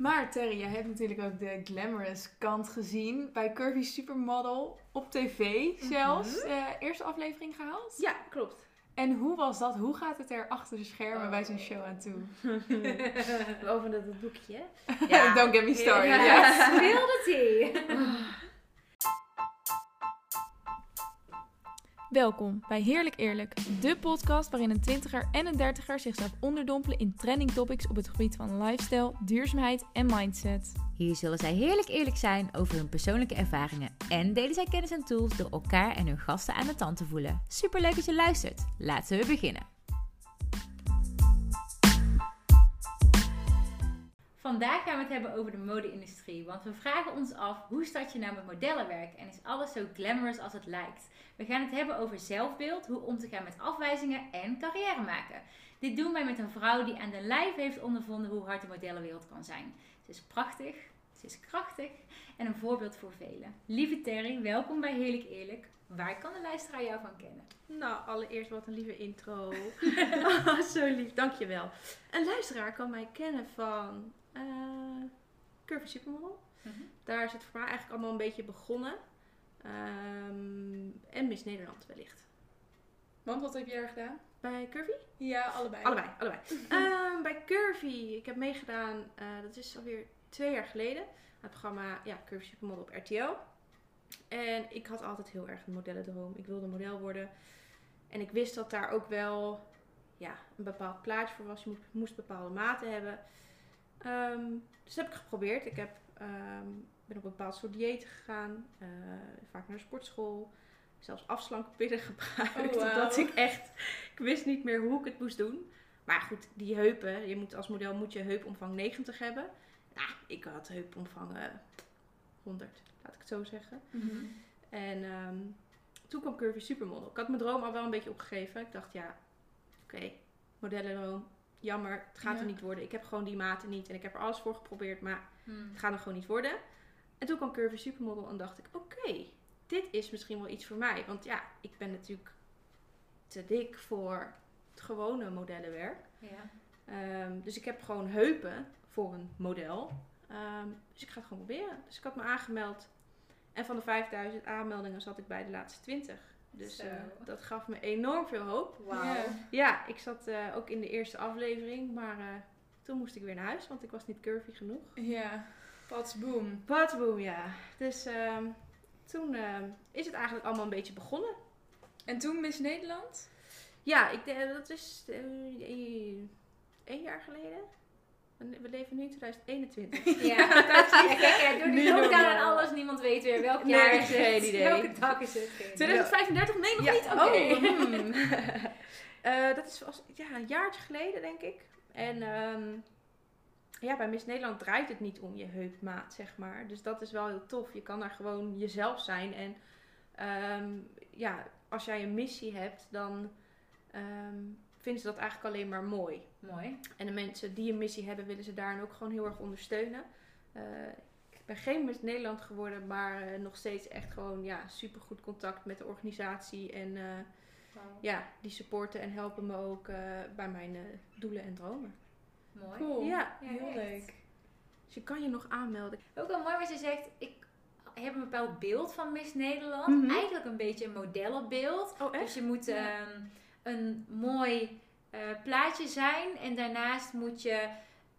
Maar Terry, jij hebt natuurlijk ook de glamorous kant gezien bij Curvy Supermodel op tv zelfs. Mhm. eh, eerste aflevering gehaald. Ja, klopt. En hoe was dat? Hoe gaat het er achter de schermen Oh. bij zo'n show aan toe? Over dat, dat boekje. Don't get me started. Ja. Ja. Speel de Welkom bij Heerlijk Eerlijk, de podcast waarin een twintiger en een dertiger zichzelf onderdompelen in trending topics op het gebied van lifestyle, duurzaamheid en mindset. Hier zullen zij heerlijk eerlijk zijn over hun persoonlijke ervaringen en delen zij kennis en tools door elkaar en hun gasten aan de tand te voelen. Superleuk dat je luistert. Laten we beginnen. Vandaag gaan we het hebben over de mode-industrie, want we vragen ons af hoe start je nou met modellenwerk en is alles zo glamorous als het lijkt? We gaan het hebben over zelfbeeld, hoe om te gaan met afwijzingen en carrière maken. Dit doen wij met een vrouw die aan de lijf heeft ondervonden hoe hard de modellenwereld kan zijn. Ze is prachtig, ze is krachtig en een voorbeeld voor velen. Lieve Terry, welkom bij Heerlijk Eerlijk. Waar kan de luisteraar jou van kennen? Nou, allereerst wat een lieve intro. oh, zo lief, dankjewel. Een luisteraar kan mij kennen van eh Curvy Supermodel. Daar is het voor mij eigenlijk allemaal een beetje begonnen. Ehm, en Miss Nederland wellicht. Want wat heb jij er gedaan? Bij Curvy? Ja, allebei. Allebei, allebei. Ehm, bij Curvy, ik heb meegedaan, eh, dat is alweer twee jaar geleden. Het programma ja, Curvy Supermodel op RTO. En ik had altijd heel erg een modellendroom. Ik wilde model worden. En ik wist dat daar ook wel ja, een bepaald plaatje voor was. Je moest, moest bepaalde maten hebben. Ehm, dus dat heb ik geprobeerd. Ik heb, ehm, ben op een bepaald soort dieet gegaan. eh, vaak naar de sportschool. Zelfs afslankpillen gebruikt. Oh. Omdat ik echt... Ik wist niet meer hoe ik het moest doen. Maar goed, die heupen. Je moet als model moet je heupomvang 90 hebben. Nou, ik had heupomvang eh, 100. Laat ik het zo zeggen. Mhm. En ehm, toen kwam Curvy Supermodel. Ik had mijn droom al wel een beetje opgegeven. Ik dacht, ja, oké, modellenroom. Jammer, het gaat Ja. er niet worden. Ik heb gewoon die maten niet. En ik heb er alles voor geprobeerd, maar Hmm. het gaat er gewoon niet worden. En toen kwam Curvy Supermodel en dacht ik, oké, dit is misschien wel iets voor mij. Want ja, ik ben natuurlijk te dik voor het gewone modellenwerk. Ja. Ehm, dus ik heb gewoon heupen voor een model. Ehm, dus ik ga het gewoon proberen. Dus ik had me aangemeld. En van de 5000 aanmeldingen zat ik bij de laatste 20. Zo. eh, dat gaf me enorm veel hoop. Wauw. Ja. Ja, ik zat eh, ook in de eerste aflevering. Maar eh, toen moest ik weer naar huis, want ik was niet curvy genoeg. Ja, pats boom. Badboom, ja. Dus ehm, toen ehm, is het eigenlijk allemaal een beetje begonnen. En toen Miss Nederland? Ja, ik dat is één jaar geleden. We leven nu in 2021. Ja, ja kijk, ja, door Niet de lockdown en alles, niemand weet weer welk Nee, jaar is het. geen idee. Welke dag is het? Geen idee. 2035? Nee, nog Ja. niet? Oké. Oh, hmm. Eh, dat is was, ja, een jaartje geleden, denk ik. En ehm, ja, bij Miss Nederland draait het niet om je heupmaat, zeg maar. Dus dat is wel heel tof. Je kan daar gewoon jezelf zijn. En ehm, ja, als jij een missie hebt, dan ehm, vinden ze dat eigenlijk alleen maar mooi. Mooi. En de mensen die een missie hebben, willen ze daarin ook gewoon heel erg ondersteunen. Eh, ik ben geen Miss Nederland geworden, maar eh, nog steeds echt gewoon ja, super goed contact met de organisatie. En eh, ja, die supporten en helpen me ook eh, bij mijn eh, doelen en dromen. Mooi. Cool. Ja, Ja, heel echt. leuk. dus je kan je nog aanmelden. Ook wel mooi wat je zegt, ik heb een bepaald beeld van Miss Nederland. Mhm. Eigenlijk een beetje een modellenbeeld. Oh, Dus je moet Ja. ehm, een mooi eh, plaatje zijn en daarnaast moet je...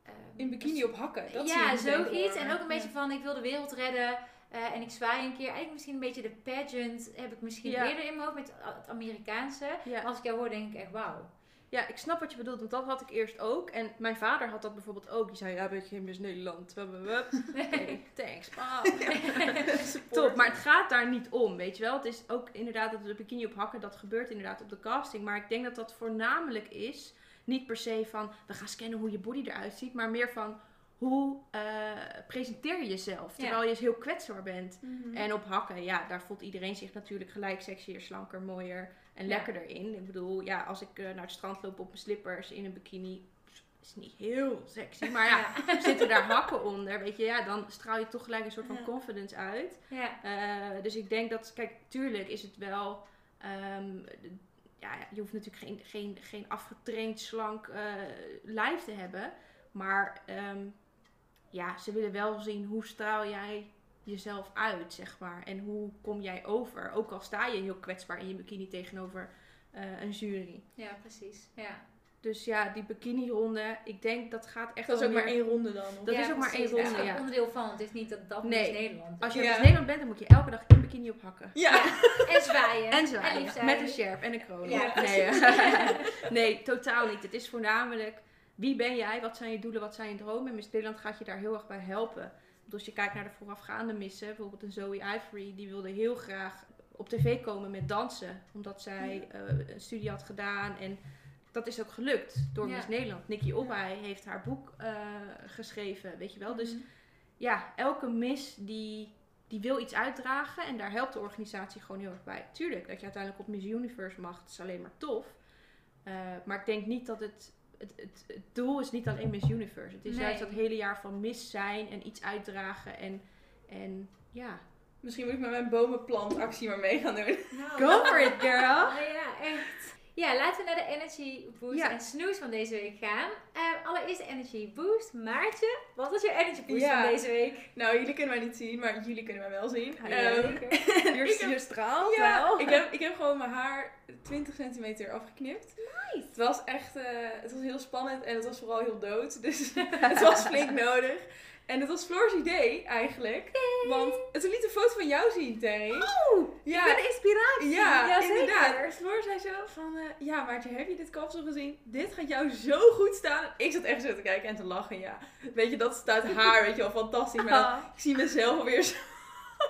ehm, In bikini op hakken. Dat ja, zoiets. En ook een beetje van, ik wil de wereld redden. eh, en ik zwaai een keer. Eigenlijk misschien een beetje de pageant heb ik misschien Ja. eerder in mijn hoofd met het Amerikaanse. Ja. Als ik jou hoor, denk ik echt wauw. Ja, ik snap wat je bedoelt, want dat had ik eerst ook. En mijn vader had dat bijvoorbeeld ook. Die zei, ja, weet je, Miss Nederland. Oké, thanks, pap. Top, maar het gaat daar niet om, weet je wel. Het is ook inderdaad dat de bikini op hakken, dat gebeurt inderdaad op de casting. Maar ik denk dat dat voornamelijk is, niet per se van, we gaan scannen hoe je body eruit ziet. Maar meer van, hoe eh, presenteer je jezelf, Ja. terwijl je heel kwetsbaar bent. Mhm. En op hakken, ja, daar voelt iedereen zich natuurlijk gelijk sexier, slanker, mooier en Ja. lekkerder in. Ik bedoel, ja, als ik eh, naar het strand loop op mijn slippers in een bikini, is niet heel sexy. Maar ja, zitten daar hakken onder, weet je, ja, dan straal je toch gelijk een soort van Ja. confidence uit. Ja. Eh, dus ik denk dat, kijk, tuurlijk is het wel. ehm, ja, je hoeft natuurlijk geen, geen, geen afgetraind, slank eh, lijf te hebben. Maar ehm, ja, ze willen wel zien hoe straal jij jezelf uit, zeg maar. En hoe kom jij over? Ook al sta je heel kwetsbaar in je bikini tegenover eh, een jury. Ja, precies. Ja. Dus ja, die bikini-ronde, ik denk dat gaat echt Dat is ook maar één ronde dan. of- Dat Ja, is ook maar één ronde, Dat is ook ja. onderdeel van. Het is niet dat dat Nee. is Nederland. Als je Ja. in Nederland bent, dan moet je elke dag in bikini ophakken. Ja. En zwaaien. En zwaaien. met een sjerp en een kroon. Ja, nee, nee, totaal niet. Het is voornamelijk wie ben jij, wat zijn je doelen, wat zijn je dromen. En Miss Nederland gaat je daar heel erg bij helpen. Als je kijkt naar de voorafgaande missen, bijvoorbeeld een Zoe Ivory, die wilde heel graag op tv komen met dansen. Omdat zij eh, een studie had gedaan en dat is ook gelukt door Ja. Miss Nederland. Nikki Opbay heeft haar boek eh, geschreven, weet je wel. Dus Mhm. ja, elke mis die, die wil iets uitdragen en daar helpt de organisatie gewoon heel erg bij. Tuurlijk, dat je uiteindelijk op Miss Universe mag, dat is alleen maar tof. Uh, maar ik denk niet dat het, het, het, het doel is niet alleen Miss Universe. Het is Nee. juist dat hele jaar van mis zijn en iets uitdragen en, en ja. Misschien moet ik met mijn bomenplantactie maar mee gaan doen. Nou, Go for it, girl! Oh ja, echt. Ja, laten we naar de Energy Boost Ja. en Snooze van deze week gaan. Eh, allereerst de Energy Boost. Maartje, wat was je Energy Boost Ja. van deze week? Nou, jullie kunnen mij niet zien, maar jullie kunnen mij wel zien. Ja. Je, heb- je straalt ja, wel. ik heb, ik heb gewoon mijn haar 20 centimeter afgeknipt. Nice. Het was echt, eh, het was heel spannend en het was vooral heel dood. Dus het was flink nodig. En het was Floor's idee eigenlijk. Want ze liet een foto van jou zien, Terry. Oeh, ja, ik ben de inspiratie. ja, Ja, zeker. inderdaad. Floor zei zo van, eh, ja Maartje, heb je dit kapsel gezien? Dit gaat jou zo goed staan. Ik zat echt zo te kijken en te lachen, ja. Weet je, dat staat haar, weet je wel, fantastisch. Maar Ah. ik zie mezelf alweer zo.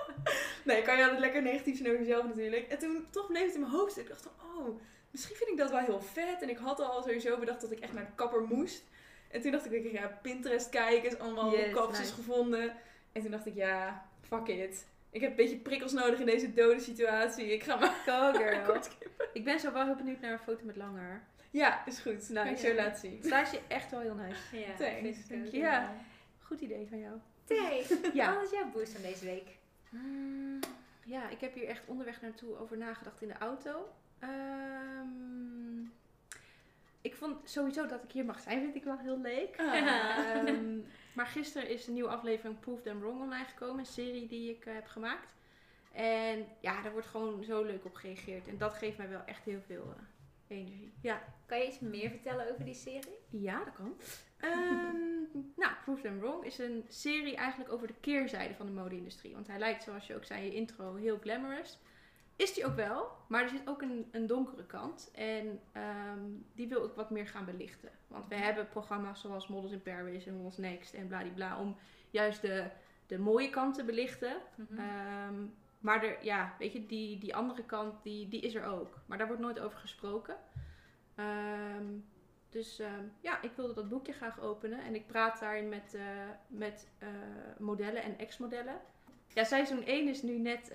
nee, kan je altijd lekker negatief zijn over jezelf natuurlijk. En toen toch bleef het in mijn hoofd. Ik dacht van, oh, misschien vind ik dat wel heel vet. En ik had al sowieso bedacht dat ik echt naar de kapper moest. En toen dacht ik, ik ga Pinterest kijken, is allemaal Yes, kapsels nice. gevonden. En toen dacht ik, ja, fuck it. Ik heb een beetje prikkels nodig in deze dode situatie. Ik ga maar Go girl. kort knippen. Ik ben zo wel heel benieuwd naar een foto met lang haar. Ja, is goed. Nou, ik zo laten zien. Staat je echt wel heel nice. Ja, Thanks, you. Ja. Goed idee van jou. Tay, Ja. wat was jouw boost van deze week? Mm, ja, ik heb hier echt onderweg naartoe over nagedacht in de auto. Ehm, ik vond sowieso dat ik hier mag zijn, vind ik wel heel leuk. Ah. Ehm, maar gisteren is een nieuwe aflevering Proof Them Wrong online gekomen. Een serie die ik eh, heb gemaakt. En ja, daar wordt gewoon zo leuk op gereageerd. En dat geeft mij wel echt heel veel eh, energie. Ja. Kan je iets meer vertellen over die serie? Ja, dat kan. Ehm, nou, Proof Them Wrong is een serie eigenlijk over de keerzijde van de mode-industrie. Want hij lijkt, zoals je ook zei in je intro, heel glamorous. Is die ook wel, maar er zit ook een, een donkere kant. En ehm, die wil ik wat meer gaan belichten. Want we hebben programma's zoals Models in Paris en Models Next en bladibla om juist de, de mooie kant te belichten. Mhm. Ehm, maar er, ja, weet je, die, die andere kant, die, die is er ook. Maar daar wordt nooit over gesproken. Ehm, dus ja, ik wilde dat boekje graag openen. En ik praat daarin met, eh, met eh, modellen en ex-modellen. Ja, seizoen 1 is nu net,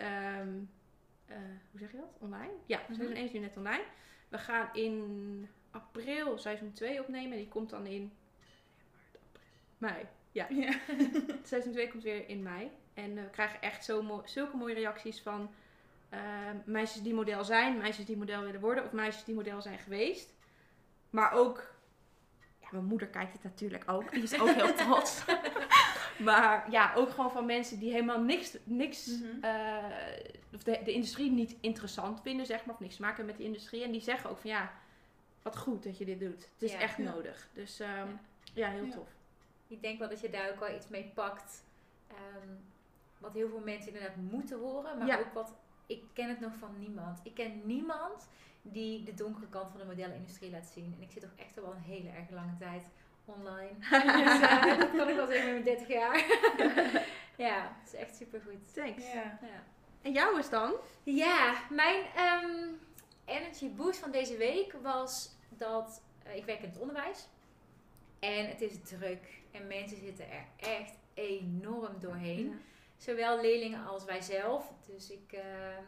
eh, hoe zeg je dat? Online? Ja, Mhm. seizoen 1 is nu net online. We gaan in april seizoen 2 opnemen. En die komt dan in maart, april, mei. Ja, Ja. seizoen 2 komt weer in mei. En eh, we krijgen echt zo zulke mooie reacties van eh, meisjes die model zijn, meisjes die model willen worden of meisjes die model zijn geweest. Maar ook, ja, mijn moeder kijkt het natuurlijk ook, die is ook heel trots. Maar ja, ook gewoon van mensen die helemaal niks, niks Mhm. eh, of de, de industrie niet interessant vinden, zeg maar, of niks te maken hebben met die industrie. En die zeggen ook van ja, wat goed dat je dit doet. Het is Ja. echt Ja. nodig. Dus ehm, Ja. ja, heel Ja. tof. Ik denk wel dat je daar ook wel iets mee pakt. ehm, wat heel veel mensen inderdaad moeten horen. Maar Ja. ook wat... Ik ken het nog van niemand. Ik ken niemand die de donkere kant van de modellenindustrie laat zien. En ik zit toch echt al wel een hele erg lange tijd online. dus, dat kan ik wel zeggen met mijn 30 jaar. ja, het is echt super goed. Thanks. Ja. Ja. En jou is dan? Ja, mijn ehm, energy boost van deze week was dat eh, ik werk in het onderwijs. En het is druk. En mensen zitten er echt enorm doorheen. Zowel leerlingen als wij zelf. Dus ik ehm,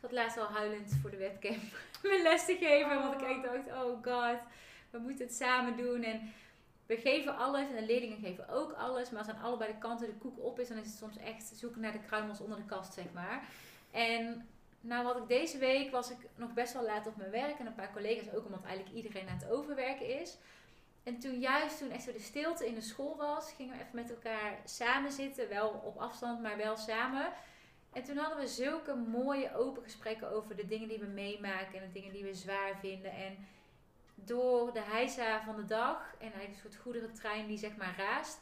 zat laatst al huilend voor de webcam mijn les te geven. Want ik echt dacht, oh god, we moeten het samen doen. En we geven alles en de leerlingen geven ook alles. Maar als aan allebei de kanten de koek op is, dan is het soms echt zoeken naar de kruimels onder de kast, zeg maar. En nou, wat ik deze week was ik nog best wel laat op mijn werk. En een paar collega's ook, omdat eigenlijk iedereen aan het overwerken is. en toen juist toen echt zo de stilte in de school was, gingen we even met elkaar samen zitten. Wel op afstand, maar wel samen. En toen hadden we zulke mooie open gesprekken over de dingen die we meemaken en de dingen die we zwaar vinden. En door de heisa van de dag en eigenlijk een soort goederentrein die zeg maar raast,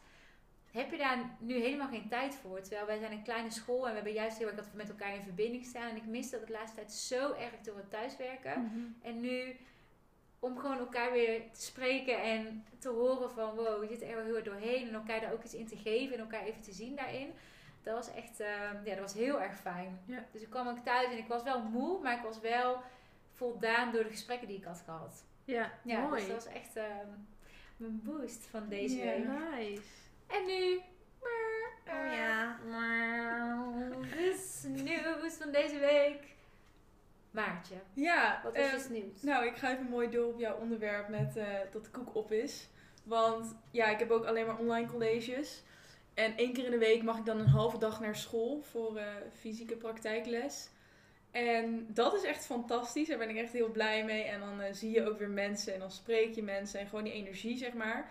heb je daar nu helemaal geen tijd voor. Terwijl wij zijn een kleine school en we hebben juist heel erg dat we met elkaar in verbinding staan. En ik mis dat de laatste tijd zo erg door het thuiswerken. Mhm. En nu om gewoon elkaar weer te spreken en te horen van wow, we zitten er wel heel erg doorheen. En elkaar daar ook iets in te geven en elkaar even te zien daarin. Dat was echt, ehm, ja, dat was heel erg fijn. Ja. Dus ik kwam ook thuis en ik was wel moe, maar ik was wel voldaan door de gesprekken die ik had gehad. Ja, Ja, mooi. dus dat was echt ehm, mijn boost van deze Ja. week. Nice. En nu... Oh ja. De snoes van deze week. Maartje, Ja, wat was je ehm, snoes? Nou, ik ga even mooi door op jouw onderwerp met eh, dat de koek op is. Want ja, ik heb ook alleen maar online colleges. En één keer in de week mag ik dan een halve dag naar school voor eh, fysieke praktijkles. En dat is echt fantastisch. Daar ben ik echt heel blij mee. En dan eh, zie je ook weer mensen en dan spreek je mensen en gewoon die energie, zeg maar.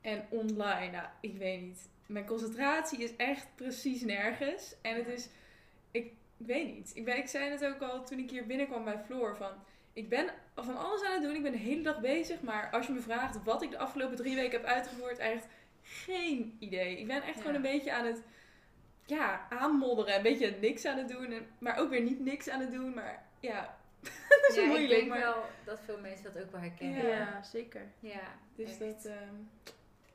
En online, nou, ik weet niet. Mijn concentratie is echt precies nergens. En het is, ik weet niet. Ik, ben, ik zei het ook al toen ik hier binnenkwam bij Floor van... Ik ben van alles aan het doen. Ik ben de hele dag bezig. Maar als je me vraagt wat ik de afgelopen drie weken heb uitgevoerd, echt geen idee. Ik ben echt Ja. gewoon een beetje aan het ja, aanmodderen. Een beetje niks aan het doen. En, maar ook weer niet niks aan het doen. Maar ja, dat is ja, moeilijk. ik denk maar, wel dat veel mensen dat ook wel herkennen. Ja. Ja, zeker. Ja, dus echt. dat, ehm,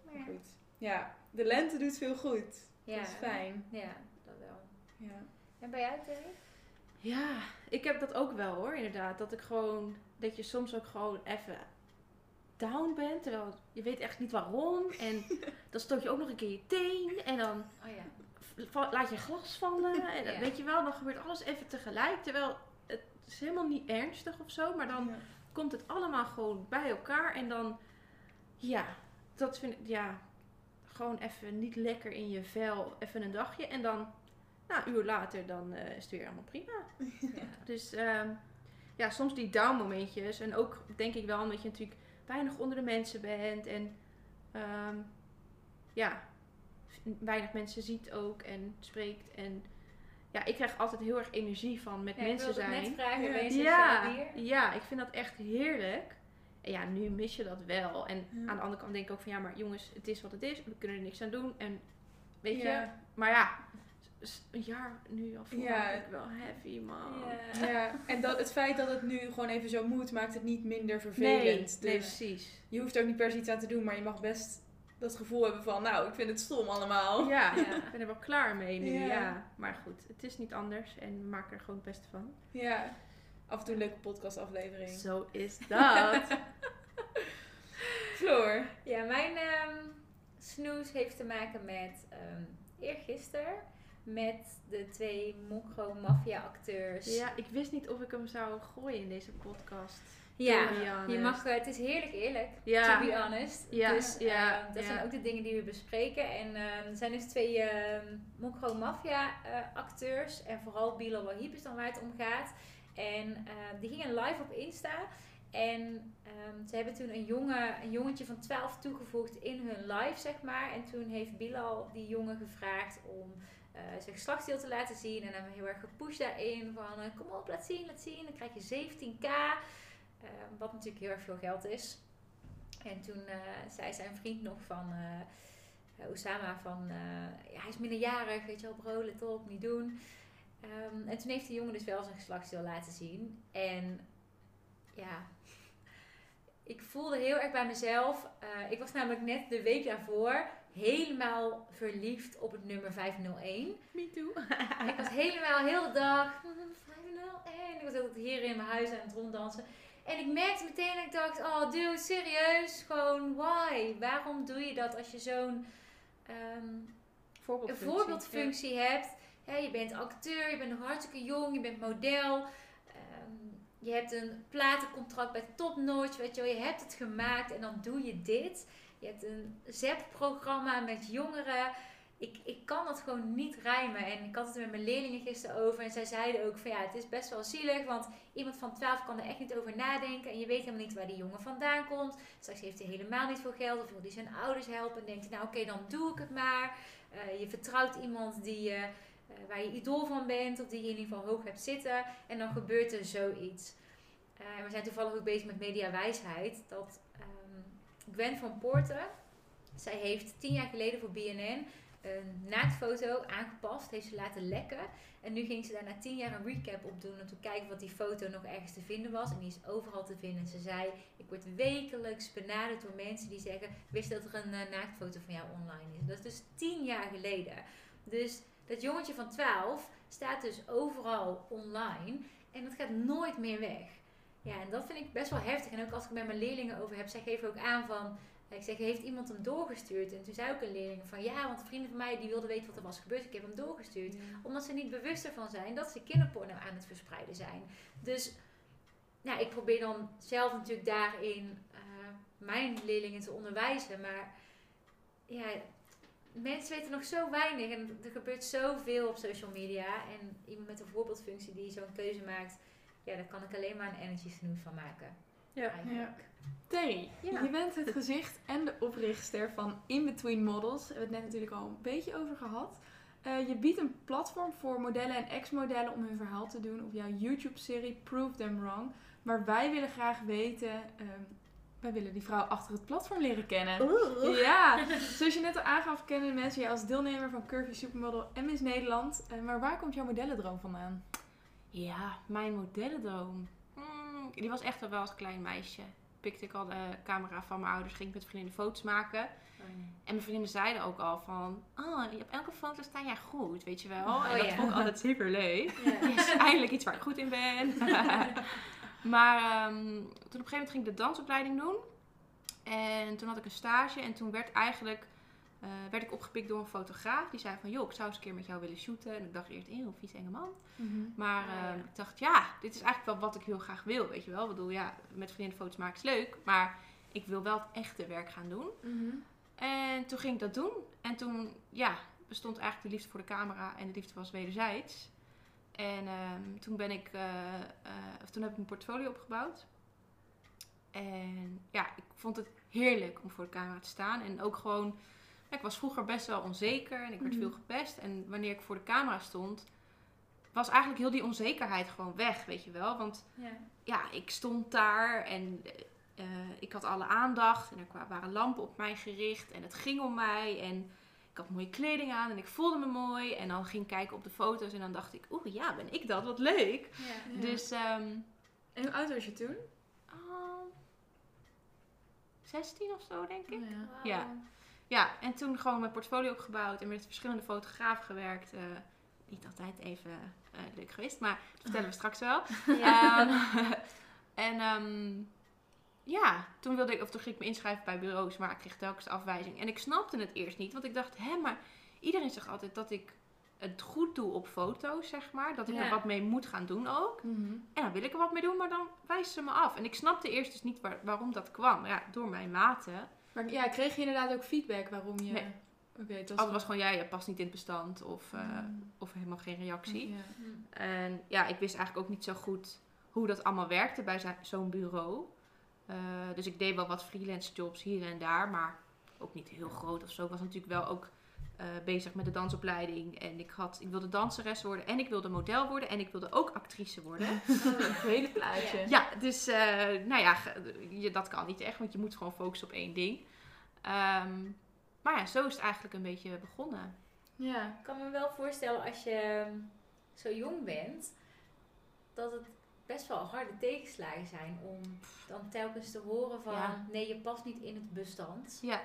Maar ja. goed. Ja, de lente doet veel goed. Ja. Dat is fijn. Ja, dat wel. Ja. En bij jou, Terry? Ja, ik heb dat ook wel hoor, inderdaad. Dat ik gewoon, dat je soms ook gewoon even down bent. Terwijl je weet echt niet waarom. En dan stoot je ook nog een keer je teen. En dan Oh ja. Laat je glas vallen. En Ja. weet je wel, dan gebeurt alles even tegelijk. Terwijl het is helemaal niet ernstig of zo. Maar dan Ja. komt het allemaal gewoon bij elkaar. En dan, ja, dat vind ik, ja, gewoon even niet lekker in je vel. Even een dagje. En dan, nou, een uur later, dan eh, is het weer allemaal prima. ja. Dus ehm, ja, soms die down momentjes. En ook denk ik wel omdat je natuurlijk weinig onder de mensen bent. En ehm, ja, weinig mensen ziet ook en spreekt. En ja, ik krijg altijd heel erg energie van met Ja, ik mensen het zijn. net vragen, Ja. Ja, ja, ik vind dat echt heerlijk. En ja, nu mis je dat wel. En Ja. aan de andere kant denk ik ook van ja, maar jongens, het is wat het is. We kunnen er niks aan doen. En weet je, maar ja, een jaar nu al Ja. ik wel heavy, man. Ja. Ja, en dat, het feit dat het nu gewoon even zo moet, maakt het niet minder Nee, vervelend. nee, dus precies. je hoeft er ook niet per se iets aan te doen, maar je mag best dat gevoel hebben van, nou, ik vind het stom allemaal. Ja, Ja. ik ben er wel klaar mee nu, Ja. ja. Maar goed, het is niet anders en we maken er gewoon het beste van. Ja. Af en toe een leuke podcastaflevering. Zo is dat. Floor. Ja, mijn ehm snoes heeft te maken met ehm eergisteren. Met de twee Mokro Mafia acteurs. ja, ik wist niet of ik hem zou gooien in deze podcast. Ja, je mag, eh, het is heerlijk eerlijk, Ja. to be honest. Ja, Dus ja, ehm, dat ja. zijn ook de dingen die we bespreken. En ehm, er zijn dus twee ehm Mokro Mafia eh, acteurs. En vooral Bilal Wahib is dan waar het om gaat. En die gingen live op Insta. En ehm, ze hebben toen een, jongen, een jongetje van 12 toegevoegd in hun live, zeg maar. En toen heeft Bilal die jongen gevraagd om eh, zijn geslachtsdeel te laten zien. En hem heel erg gepusht daarin. Van eh, kom op, laat zien, laat zien. Dan krijg je 17k. Eh, wat natuurlijk heel erg veel geld is. En toen eh, zei zijn vriend nog van eh, eh, Osama van ja, hij is minderjarig, weet je wel, bro, let op, niet doen. Ehm, en toen heeft die jongen dus wel zijn geslachtsdeel laten zien. En ja, ik voelde heel erg bij mezelf. ik was namelijk net de week daarvoor helemaal verliefd op het nummer 501. Me too. Ik was helemaal heel de dag. "Mm, 501. Ik was altijd hier in mijn huis aan het ronddansen. En ik merkte meteen dat ik dacht: Oh, dude, serieus? Gewoon, why? Waarom doe je dat als je zo'n ehm, een Voorbeeldfunctie. voorbeeldfunctie hebt? Je bent acteur, je bent nog hartstikke jong, je bent model. ehm, je hebt een platencontract bij Top Notch, weet je wel. Je hebt het gemaakt en dan doe je dit. Je hebt een ZEP-programma met jongeren. Ik, ik kan dat gewoon niet rijmen. En ik had het met mijn leerlingen gisteren over. En zij zeiden ook van ja, het is best wel zielig. Want iemand van 12 kan er echt niet over nadenken. En je weet helemaal niet waar die jongen vandaan komt. Straks heeft hij helemaal niet veel geld. Of wil hij zijn ouders helpen. En denkt hij, nou oké, dan doe ik het maar. Eh, je vertrouwt iemand die, uh, waar je idool van bent. Of die je in ieder geval hoog hebt zitten. En dan gebeurt er zoiets. Uh, we zijn toevallig ook bezig met mediawijsheid. Dat um, Gwen van Poorten, zij heeft tien jaar geleden voor BNN een naaktfoto aangepast, heeft ze laten lekken. En nu ging ze daar na tien jaar een recap op doen om te kijken wat die foto nog ergens te vinden was. En die is overal te vinden. Ze zei, ik word wekelijks benaderd door mensen die zeggen, wist dat er een uh, naaktfoto van jou online is. Dat is dus tien jaar geleden. Dus dat jongetje van 12 staat dus overal online en dat gaat nooit meer weg. Ja, en dat vind ik best wel heftig. En ook als ik met mijn leerlingen over heb, zij geven ook aan van ik zeg, heeft iemand hem doorgestuurd? En toen zei ook een leerling van ja, want vrienden van mij die wilden weten wat er was gebeurd. Ik heb hem doorgestuurd. Omdat ze niet bewust ervan zijn dat ze kinderporno aan het verspreiden zijn. Dus nou, ik probeer dan zelf natuurlijk daarin uh, mijn leerlingen te onderwijzen. Maar ja, mensen weten nog zo weinig. En er gebeurt zoveel op social media. En iemand met een voorbeeldfunctie die zo'n keuze maakt. Ja, daar kan ik alleen maar een energy van maken. Ja, ja. Terry, ja. je bent het gezicht en de oprichter van In Between Models. Daar hebben we het net natuurlijk al een beetje over gehad. Uh, je biedt een platform voor modellen en ex-modellen om hun verhaal te doen op jouw YouTube-serie Prove Them Wrong. Maar wij willen graag weten, um, wij willen die vrouw achter het platform leren kennen. Oeh. Ja, zoals je net al aangaf, kennen mensen je als deelnemer van Curvy Supermodel en Miss Nederland. Uh, maar waar komt jouw modellendroom vandaan? Ja, mijn modellendroom. Die was echt wel als klein meisje pikte ik al de camera van mijn ouders, ging ik met vriendinnen foto's maken. Oh, En mijn vriendinnen zeiden ook al van, oh, op elke foto sta jij goed, weet je wel. Oh, en dat vond ik altijd super leuk. Ja. is eindelijk iets waar ik goed in ben. maar um, toen op een gegeven moment ging ik de dansopleiding doen. En toen had ik een stage en toen werd eigenlijk uh, werd ik opgepikt door een fotograaf. Die zei van, joh, ik zou eens een keer met jou willen shooten. En ik dacht eerst, eeuw, vies enge man. Mm Maar uh, ik dacht, ja, dit is eigenlijk wel wat ik heel graag wil, weet je wel. Ik bedoel, ja, met vrienden foto's maken is leuk. Maar ik wil wel het echte werk gaan doen. Mm -hmm. En toen ging ik dat doen. En toen, ja, bestond eigenlijk de liefde voor de camera. En de liefde was wederzijds. En um, toen ben ik, uh, of toen heb ik een portfolio opgebouwd. En ja, ik vond het heerlijk om voor de camera te staan. En ook gewoon ik was vroeger best wel onzeker en ik werd veel mhm. gepest. En wanneer ik voor de camera stond, was eigenlijk heel die onzekerheid gewoon weg, weet je wel. Want ja, ja ik stond daar en uh, ik had alle aandacht en er waren lampen op mij gericht en het ging om mij. En ik had mooie kleding aan en ik voelde me mooi. En dan ging ik kijken op de foto's en dan dacht ik, oeh ja, ben ik dat? Wat leuk. Ja, dus, um, en hoe oud was je toen? 16 of zo, denk ik. Oh, ja. ja. Ja, en toen gewoon mijn portfolio opgebouwd en met verschillende fotografen gewerkt. Uh, niet altijd even uh, leuk geweest, maar dat vertellen we straks wel. Ja. Um, en um, ja, toen, wilde ik, of toen ging ik me inschrijven bij bureaus, maar ik kreeg telkens afwijzing. En ik snapte het eerst niet, want ik dacht, hé, maar iedereen zegt altijd dat ik het goed doe op foto's, zeg maar. Dat ik er wat mee moet gaan doen ook. Mm -hmm. En dan wil ik er wat mee doen, maar dan wijzen ze me af. En ik snapte eerst dus niet waar, waarom dat kwam. Ja, door mijn maten. Maar ja, kreeg je inderdaad ook feedback waarom je... Nee. Okay, het was, Altijd was gewoon, ja, je past niet in het bestand of, uh, mm. of helemaal geen reactie. Ja. Mm. En ja, ik wist eigenlijk ook niet zo goed hoe dat allemaal werkte bij zo'n bureau. Uh, dus ik deed wel wat freelance jobs hier en daar, maar ook niet heel groot of zo. Ik was natuurlijk wel ook uh, bezig met de dansopleiding. En ik, had, ik wilde danseres worden en ik wilde model worden en ik wilde ook actrice worden. Oh, een hele plaatje. Ja, ja dus uh, nou ja, je, dat kan niet echt, want je moet gewoon focussen op één ding. Um, maar ja, zo is het eigenlijk een beetje begonnen. Ja. Ik kan me wel voorstellen als je ehm, zo jong bent, dat het best wel harde tegenslagen zijn om dan telkens te horen van ja. nee, je past niet in het bestand. Ja.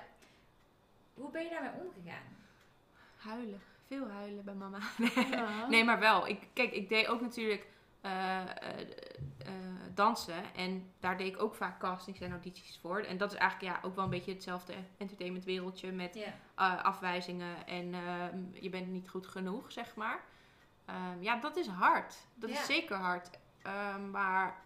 Hoe ben je daarmee omgegaan? Huilen. Veel huilen bij mama. nee, maar wel. Ik, kijk, ik deed ook natuurlijk uh, uh, dansen. En daar deed ik ook vaak castings en audities voor. En dat is eigenlijk ja, ook wel een beetje hetzelfde entertainmentwereldje met afwijzingen. En ehm, je bent niet goed genoeg, zeg maar. Um, ja, dat is hard. Dat is zeker hard. Um, maar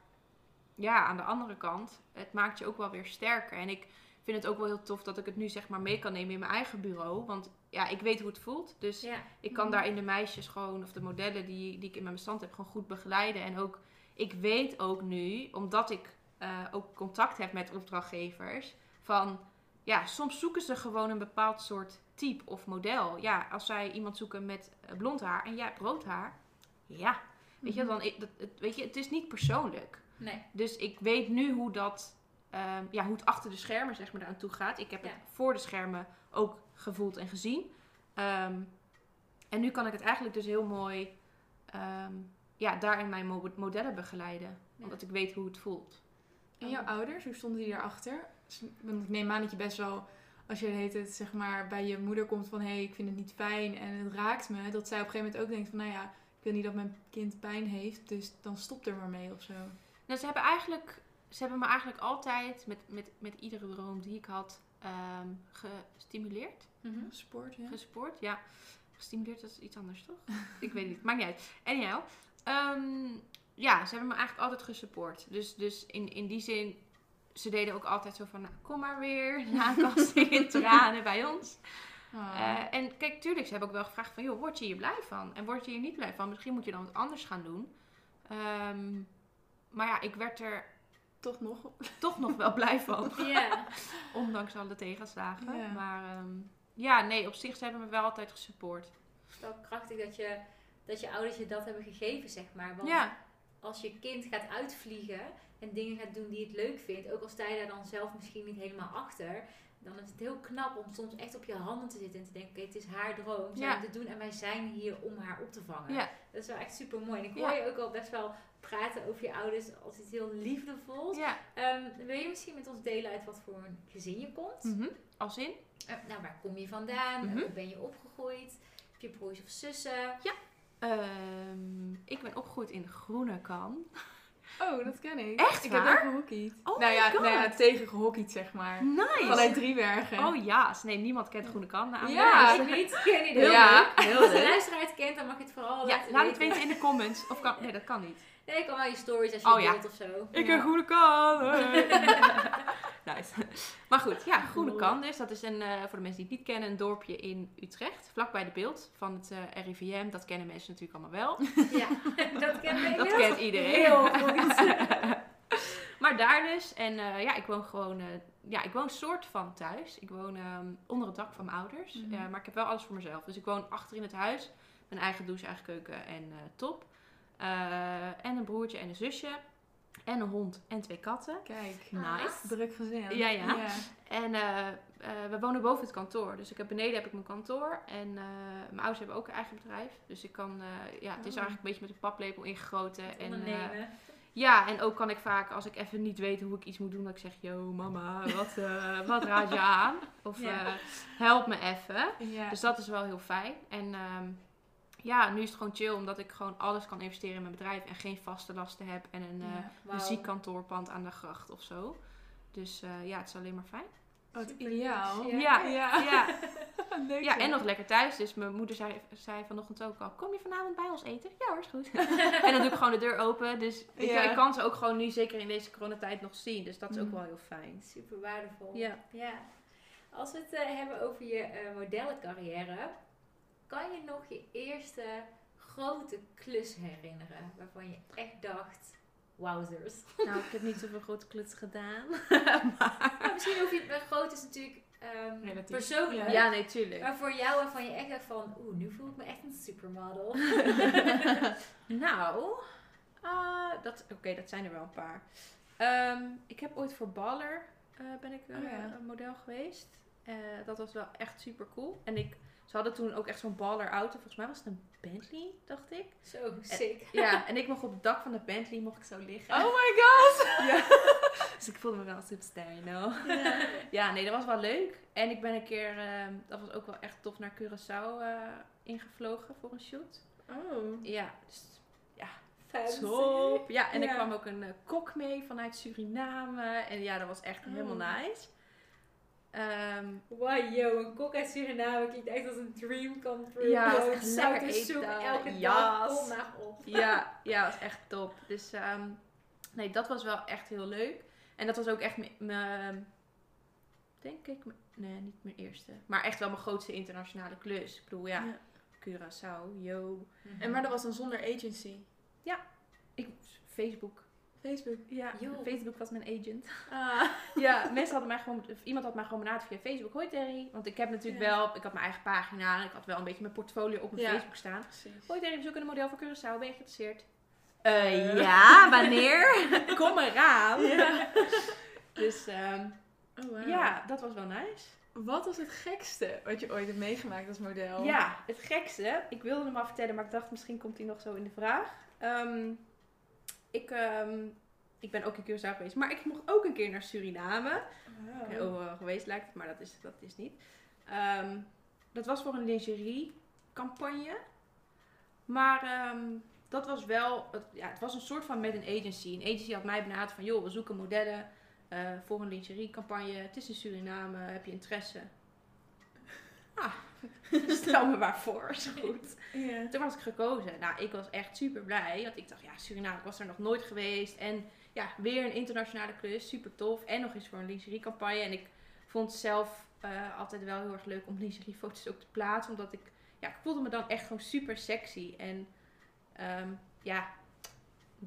ja, aan de andere kant, het maakt je ook wel weer sterker. En ik vind het ook wel heel tof dat ik het nu zeg maar mee kan nemen in mijn eigen bureau. Want ja, ik weet hoe het voelt. Dus Ja. ik kan Mhm. daarin de meisjes gewoon, of de modellen die, die ik in mijn bestand heb, gewoon goed begeleiden. En ook, ik weet ook nu, omdat ik eh, ook contact heb met opdrachtgevers, van ja, soms zoeken ze gewoon een bepaald soort type of model. Ja, als zij iemand zoeken met eh, blond haar en jij hebt rood haar, ja, weet je, Mhm. dan, het, weet je, het is niet persoonlijk. Nee. Dus ik weet nu hoe dat, ehm, ja, hoe het achter de schermen zeg maar eraan toe gaat. Ik heb Ja. het voor de schermen ook gevoeld en gezien. Ehm, en nu kan ik het eigenlijk dus heel mooi, ehm, ja, daarin mijn mo- modellen begeleiden. Ja. Omdat ik weet hoe het voelt. En jouw ouders, hoe stonden die erachter? Want ik neem aan dat je best wel, als je heet het, zeg maar, bij je moeder komt van... hé, hey, ik vind het niet fijn en het raakt me. Dat zij op een gegeven moment ook denkt van... nou ja, ik wil niet dat mijn kind pijn heeft, dus dan stop er maar mee of zo. Nou, ze hebben eigenlijk, ze hebben me eigenlijk altijd met, met, met iedere droom die ik had ehm, gestimuleerd. Mhm. Sport, ja. Gespoord, ja. Gestimuleerd, dat is iets anders, toch? ik weet het niet, maakt niet uit. Anyhow, ehm, ja, ze hebben me eigenlijk altijd gesupport. Dus, dus in, in die zin, ze deden ook altijd zo van, nou, kom maar weer, na een casting in tranen bij ons. Ah. Eh, en kijk, tuurlijk, ze hebben ook wel gevraagd van, joh, word je hier blij van? En word je hier niet blij van? Misschien moet je dan wat anders gaan doen. Ehm, maar ja, ik werd er Toch nog. toch nog wel blij van. Ja. Ondanks alle tegenslagen. Ja. Maar ehm, ja, nee, op zich, ze hebben me wel altijd gesupport. Het is wel krachtig dat je, dat je ouders je dat hebben gegeven, zeg maar. Want Ja, als je kind gaat uitvliegen en dingen gaat doen die het leuk vindt, ook al sta je daar dan zelf misschien niet helemaal achter, dan is het heel knap om soms echt op je handen te zitten en te denken, oké, het is haar droom, zij Ja. moet het doen en wij zijn hier om haar op te vangen. Ja. Dat is wel echt super mooi. En ik Ja. hoor je ook al best wel praten over je ouders als iets heel liefdevols. ja. Ehm, wil je misschien met ons delen uit wat voor een gezin je komt? Mhm. Als in? Eh, nou, waar kom je vandaan? Mhm. Hoe ben je opgegroeid? Heb je broers of zussen? Ehm, ik ben opgegroeid in Groenekan. Oh, dat ken ik. Echt Ik waar? heb ook gehockeyd. Oh nou, my ja, God. nou ja, tegen gehockeyd, zeg maar. Nice! Vanuit Driebergen. Oh ja, nee, niemand kent Groenekan. Nou, Ja. Als je niet, geen idee. Heel Ja. leuk. Heel Als de luisteraar het kent, dan mag je het vooral Ja, laten laat het weten. in de comments. Of kan, nee, dat kan niet. Nee, ik kan wel je stories als je Oh, ja. deelt of zo. Ik Ja. ken Groenekan. hey. nice. Maar goed, ja, Groenekan dus. Dat is een, eh, voor de mensen die het niet kennen, een dorpje in Utrecht. Vlakbij de beeld van het eh, RIVM. Dat kennen mensen natuurlijk allemaal wel. Ja, dat ken ik Dat kent iedereen. Heel goed. maar daar dus. En eh, ja, ik woon gewoon... ja, ik woon soort van thuis. Ik woon ehm, onder het dak van mijn ouders. Mhm. Maar ik heb wel alles voor mezelf. Dus ik woon achter in het huis. Mijn eigen douche, eigen keuken en top. En een broertje en een zusje. En een hond en twee katten. Kijk. Nice. Druk gezin. Ja, ja. En eh, eh, we wonen boven het kantoor. Dus ik heb beneden heb ik mijn kantoor. En eh, mijn ouders hebben ook een eigen bedrijf. Dus ik kan, ja, het is Oh. eigenlijk een beetje met een paplepel ingegoten. En, ja, en ook kan ik vaak, als ik even niet weet hoe ik iets moet doen, dat ik zeg, yo mama, wat, wat raad je aan? Of Ja. help me even. Ja. Dus dat is wel heel fijn. En ehm, ja, nu is het gewoon chill, omdat ik gewoon alles kan investeren in mijn bedrijf en geen vaste lasten heb en een eh Ja. Wauw. muziekkantoorpand aan de gracht of zo. Dus eh, ja, het is alleen maar fijn. Wat Super ideaal. Ja, Ja. ja. Leuk. ja, en nog lekker thuis. Dus mijn moeder zei, zei vanochtend ook al, kom je vanavond bij ons eten? Ja hoor, is goed. en dan doe ik gewoon de deur open. Dus weet je, Ja. ik kan ze ook gewoon nu, zeker in deze coronatijd, nog zien. Dus dat is ook Mm. wel heel fijn. Super waardevol. Ja. ja. Als we het eh, hebben over je eh, modellencarrière, kan je nog je eerste grote klus herinneren waarvan je echt dacht, wowzers. Nou, ik heb niet zoveel grote kluts gedaan. Nou, misschien hoef je het, maar groot is natuurlijk ehm, persoonlijk. ja, nee, tuurlijk. Maar voor jou waarvan je echt dacht van, oeh, nu voel ik me echt een supermodel. nou, eh, dat, oké, dat zijn er wel een paar. Ehm, ik heb ooit voor Baller eh, ben ik eh, Oh ja. een model geweest. Eh, dat was wel echt super cool. En ik, ze hadden toen ook echt zo'n Baller auto. Volgens mij was het een Bentley, dacht ik. Zo sick. Ja, en ik mocht op het dak van de Bentley mocht ik zo liggen. Oh my god! Ja. dus ik voelde me wel een superster, you know. Ja, nee, dat was wel leuk. En ik ben een keer, ehm, dat was ook wel echt tof, naar Curaçao eh, ingevlogen voor een shoot. Oh. Ja, dus Fancy. top. Ja, en er Ja. kwam ook een eh, kok mee vanuit Suriname. En ja, dat was echt Oh. helemaal nice. Ehm, Wow, yo, een kok uit Suriname klinkt echt als een dream come true. Ja, echt soep eten. elke Yes. dag, kom maar op. ja, ja, was echt top. Dus nee, dat was wel echt heel leuk. En dat was ook echt mijn denk ik, nee, niet mijn eerste. Maar echt wel mijn grootste internationale klus. Ik bedoel, ja, Ja. Curaçao, yo. En maar dat was dan zonder agency. Ik, Facebook. Facebook. Ja, Yo. Facebook was mijn agent. Ah. Ja, mensen hadden mij gewoon, of iemand had mij gewoon benaderd via Facebook. Hoi Terry. Want ik heb natuurlijk Ja. wel, ik had mijn eigen pagina. En ik had wel een beetje mijn portfolio op mijn Ja. Facebook staan. Precies. Hoi Terry, we zoeken een model voor Curaçao. Ben je geïnteresseerd? Eh, ja, wanneer? Kom eraan. Ja. Dus ehm, Oh, wow. ja, dat was wel nice. Wat was het gekste wat je ooit hebt meegemaakt als model? Ja, het gekste. Ik wilde hem al vertellen, maar ik dacht misschien komt hij nog zo in de vraag. Ehm, ik, ehm, ik ben ook in Curaçao geweest, maar ik mocht ook een keer naar Suriname. Wow. Heel overal geweest lijkt het, maar dat is, dat is niet. Ehm, dat was voor een lingerie campagne. Maar ehm, dat was wel, het, ja, het was een soort van met een agency. Een agency had mij benaderd van, joh, we zoeken modellen eh, voor een lingerie campagne. Het is in Suriname, heb je interesse? Ah, stel me maar voor, is goed. Ja. Toen was ik gekozen. Nou, ik was echt super blij. Want ik dacht, ja, Suriname, ik was er nog nooit geweest. En ja, weer een internationale klus. Super tof. En nog eens voor een lingeriecampagne. En ik vond zelf eh, altijd wel heel erg leuk om lingeriefoto's ook te plaatsen. Omdat ik, ja, ik voelde me dan echt gewoon super sexy. En ehm, ja,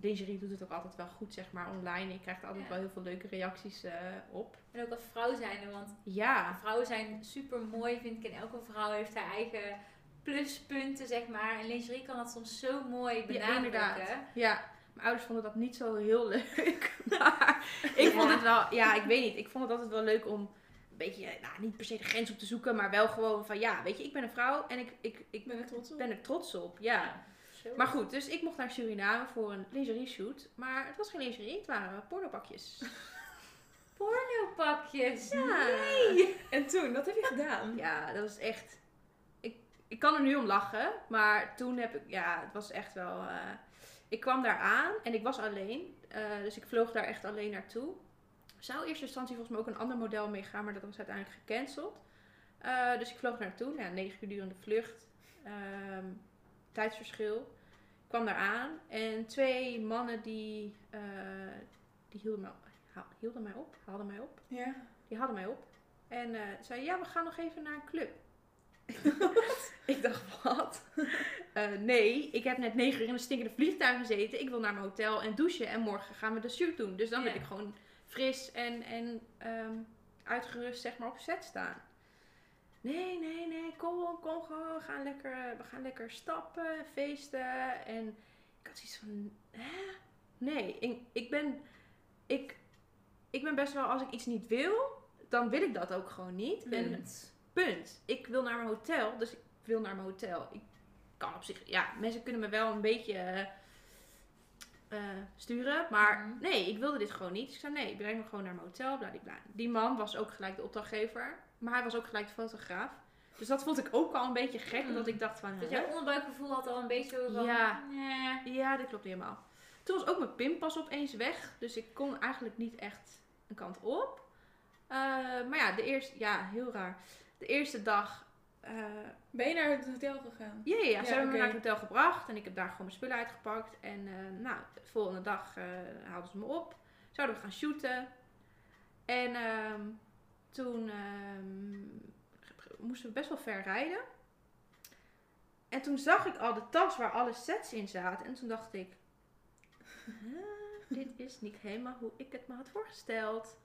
lingerie doet het ook altijd wel goed, zeg maar, online. Je krijgt er altijd Ja. wel heel veel leuke reacties eh, op. En ook als vrouw zijnde, want Ja, vrouwen zijn super mooi, vind ik. En elke vrouw heeft haar eigen pluspunten, zeg maar. En lingerie kan dat soms zo mooi benadrukken. inderdaad. Ja, mijn ouders vonden dat niet zo heel leuk. Maar ik vond het wel, ja, ik weet niet. Ik vond het altijd wel leuk om een beetje, nou, niet per se de grens op te zoeken, maar wel gewoon van, ja, weet je, ik ben een vrouw en ik, ik, ik Ik ben er trots op. ben er trots op. Ja. Zo. Maar goed, dus ik mocht naar Suriname voor een lingerie shoot. Maar het was geen lingerie, het waren pornopakjes. Pornopakjes. Ja. En toen, wat heb je gedaan? Ja, dat was echt. Ik, ik kan er nu om lachen, maar toen heb ik. Ja, het was echt wel. eh, ik kwam daar aan en ik was alleen. eh, dus ik vloog daar echt alleen naartoe. Zou in eerste instantie volgens mij ook een ander model meegaan, maar dat was uiteindelijk gecanceld. Eh, dus ik vloog daar naartoe. Ja, negen uur durende vlucht. Ehm, tijdsverschil. Ik kwam daar aan en twee mannen die, eh, die hielden, mij, ha- hielden mij op, haalden mij op. Ja. Die hadden mij op. En eh zei, ja, we gaan nog even naar een club. ik dacht, wat? Eh, nee, ik heb net negen uur in een stinkende vliegtuig gezeten. Ik wil naar mijn hotel en douchen. En morgen gaan we de shoot doen. Dus dan Ja. wil ik gewoon fris en, en ehm, uitgerust zeg maar op set staan. Nee, nee, nee, kom, kom gewoon. We gaan lekker, we gaan lekker stappen, feesten. En ik had zoiets van, hè? Nee, ik, ik ben... Ik, ik ben best wel, als ik iets niet wil, dan wil ik dat ook gewoon niet. En Punt. punt. Ik wil naar mijn hotel, dus ik wil naar mijn hotel. Ik kan op zich, ja, mensen kunnen me wel een beetje eh, sturen, maar Mhm. nee, ik wilde dit gewoon niet. Dus ik zei nee, breng me gewoon naar mijn hotel, bladibla. Die man was ook gelijk de opdrachtgever, maar hij was ook gelijk de fotograaf. Dus dat vond ik ook al een beetje gek, omdat ik dacht van, Dus hè? jouw onderbuikgevoel had al een beetje zo van... Ja. nee. Ja, dit klopt niet helemaal. Toen was ook mijn pinpas opeens weg. Dus ik kon eigenlijk niet echt een kant op. Eh, maar ja, de eerste... Ja, heel raar. De eerste dag... eh, Ben je naar het hotel gegaan? ja, ja, ja, ze Ja, hebben me naar het hotel gebracht. En ik heb daar gewoon mijn spullen uitgepakt. En eh, nou, de volgende dag eh, haalden ze me op. Zouden we gaan shooten. En ehm, toen ehm, moesten we best wel ver rijden. En toen zag ik al de tas waar alle sets in zaten. En toen dacht ik... "Huh, dit is niet helemaal hoe ik het me had voorgesteld.